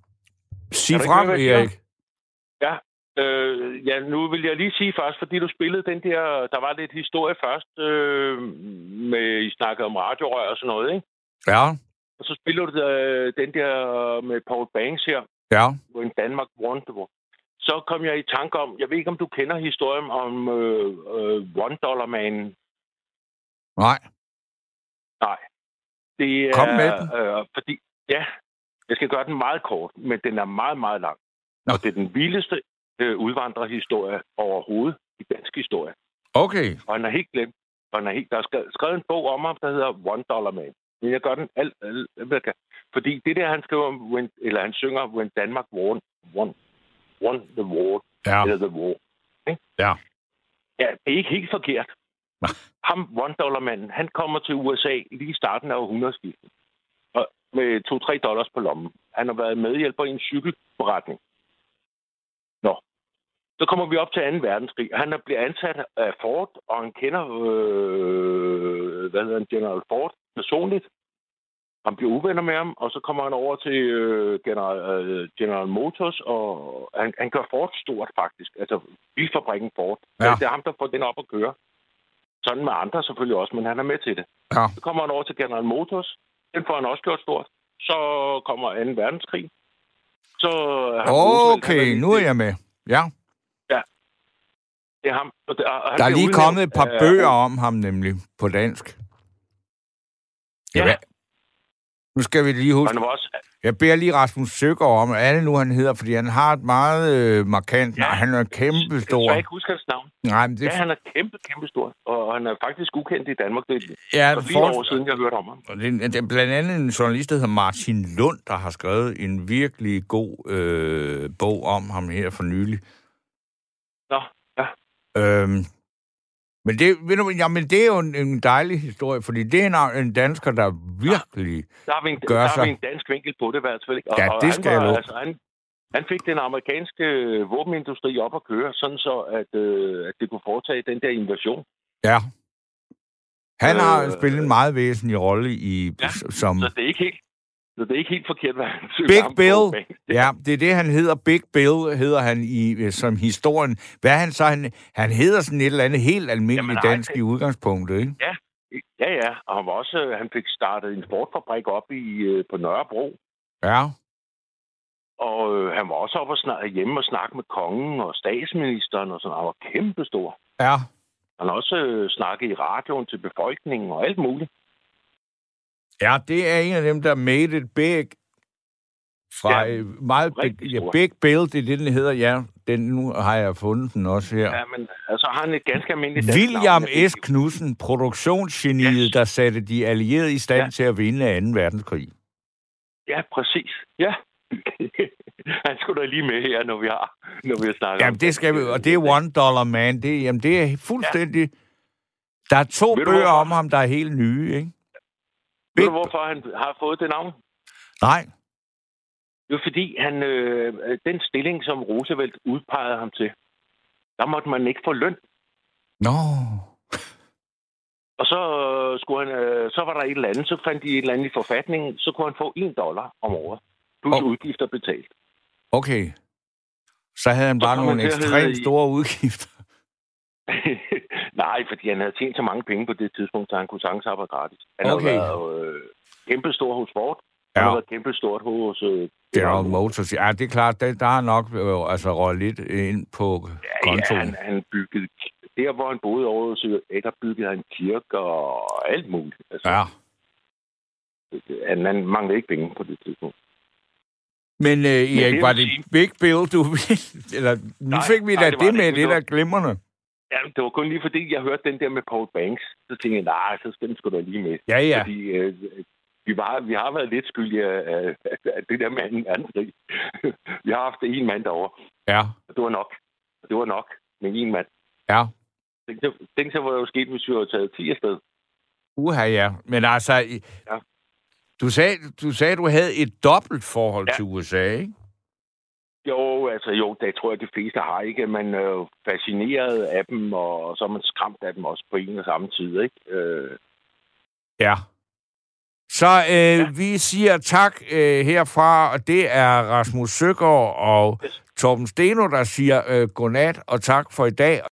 sig frem, Erik. Ja, øh, ja, nu vil jeg lige sige først, fordi du spillede den der, der var lidt historie først, øh, med, I snakkede om radiorør og sådan noget, ikke? Ja. Og så spiller du øh, den der med Paul Banks her. Ja. When Danmark won the war. Så kom jeg i tanke om, jeg ved ikke, om du kender historien om øh, øh, One Dollar Man. Nej. Nej. Det er, Kom med den. Øh, fordi, ja, jeg skal gøre den meget kort, men den er meget, meget lang. Nå. Og det er den vildeste øh, udvandrerhistorie overhovedet i dansk historie. Okay. Og han er helt glemt. Og han er helt, der er skrevet, skrevet en bog om ham, der hedder One Dollar Man. Men jeg gør den alt, alt, hvad jeg kan. Fordi det der, han skriver, when, eller han synger, When Danmark won, won, won the war, Ja. eller the war. Ikke? Ja. Ja, det er ikke helt forkert. Ham, One Dollar manden, han kommer til USA lige i starten af århundredeskiftet. Og med 2-3 dollars på lommen. Han har været medhjælper i en cykelforretning. Så kommer vi op til 2. verdenskrig. Han er blevet ansat af Ford, og han kender, øh, hvad hedder han, General Ford personligt. Han bliver uvenner med ham, og så kommer han over til øh, General, øh, General Motors, og han, han gør Ford stort faktisk. Altså bilfabrikken Ford. Ja. Det er ham, der får den op at køre. Sådan med andre selvfølgelig også, men han er med til det. Ja. Så kommer han over til General Motors. Den får han også gjort stort. Så kommer 2. verdenskrig. Så Roosevelt- han Okay, nu er jeg med. Ja. Det er ham. Og det, og han Der er lige udnævnt kommet et par af- bøger om ham nemlig på dansk. Ja. hvad- Nu skal vi lige huske. han var også... Jeg beder lige Rasmus Søgaard om, hvad er det nu, han hedder, fordi han har et meget øh, markant... Ja. Ja. Han er kæmpe Jeg kan ikke huske hans navn. Nej, men det Ja, han er kæmpe, kæmpe stor. Og han er faktisk ukendt i Danmark. Det er ja, for fire for, år siden, jeg hørte om ham. Og det, det er blandt andet en journalist, der hedder Martin Lund, der har skrevet en virkelig god øh, bog om ham her for nylig. Ja. Øhm, men det, ved du, jamen, det er jo en, en dejlig historie, fordi det er en, en dansker, der virkelig... Der har vi en, Gør der har sig. vi en dansk vinkel på det, i hvert fald. Og, Ja, det han skal var, love. altså, han, han fik den amerikanske våbenindustri op at køre, sådan så, at, øh, at det kunne foretage den der invasion. Ja. Han har Øh, spillet en meget væsentlig rolle i... Ja, som, Så det er ikke helt, så det er ikke helt forkert, hvad han Big på Bill. bag. Ja, det er det, han hedder. Big Bill hedder han i, øh, som historien. Hvad han så? Han, han hedder sådan et eller andet helt almindeligt Jamen, nej, dansk i udgangspunktet, ikke? Ja, ja. Og han, var også, øh, han fik startet en sportfabrik op i, øh, på Nørrebro. Ja. Og øh, han var også oppe og snak, hjemme og snakke med kongen og statsministeren og sådan. Han var kæmpestor. Ja. Han har også øh, snakket i radioen til befolkningen og alt muligt. Ja, det er en af dem, der made it big. Fra Ja, ja, meget big, ja. Big Bill, det er det, den hedder. Ja, den, nu har jeg fundet den også her. Ja, men altså har han et ganske almindeligt William navn. S. Knudsen, produktionsgeniet, Yes. der satte de allierede i stand Ja. til at vinde 2. verdenskrig. Ja, præcis. Ja. han skulle da lige med her, når vi har, når vi har snakket Jamen, det skal vi, og det er One Dollar Man. Det, jamen, det er fuldstændig... Der er to Ved bøger om ham, der er helt nye, ikke? Ved du, hvorfor han har fået det navn? Nej. Det er fordi, han, øh, den stilling, som Roosevelt udpegede ham til, der måtte man ikke få løn. Nå. Og så, øh, skulle han, øh, så var der et eller andet, så fandt de et eller andet i forfatningen, så kunne han få en dollar om året, plus Oh. udgifter betalt. Okay. Så havde han Så bare kom nogle ekstremt i- store udgifter. Nej, fordi han havde tjent så mange penge på det tidspunkt, så han kunne sagtens arbejde gratis. Han Okay. havde været øh, kæmpe stor hos Ford. Han Ja. har været kæmpe stort hos... Øh, General Motors. Ja, det er klart, der, der har nok øh, altså røget lidt ind på Ja, kontoen. han, han byggede... Der, hvor han boede over hos der byggede han kirker og alt muligt. Altså, Ja. han, han manglede ikke penge på det tidspunkt. Men øh, Erik, det var det sige- Big Bill, du. Eller, nu Nej, fik vi da det det det med, det men der glimrende. Ja, det var kun lige fordi, jeg hørte den der med Paul Banks. Så tænkte jeg, nej, så skal den sgu da lige med. Ja, ja. Fordi øh, vi, var, vi har været lidt skyldige af, af, af det der med anden verdenskrig. vi har haft en mand derovre, Ja, og det var nok. Det var nok med en mand. ja. Tænk så, hvad der var sket, hvis vi havde taget 10 afsted. Uha, ja. Men altså, ja. du, sagde, du sagde, du havde et dobbelt forhold ja. til USA, ikke? Jo, altså jo, det tror jeg, de fleste har ikke. Man er jo fascineret af dem, og så er man skræmt af dem også på en og samme tid, ikke? Øh. Ja. Så øh, ja. vi siger tak øh, herfra, og det er Rasmus Søgaard og yes. Torben Steno, der siger øh, godnat og tak for i dag.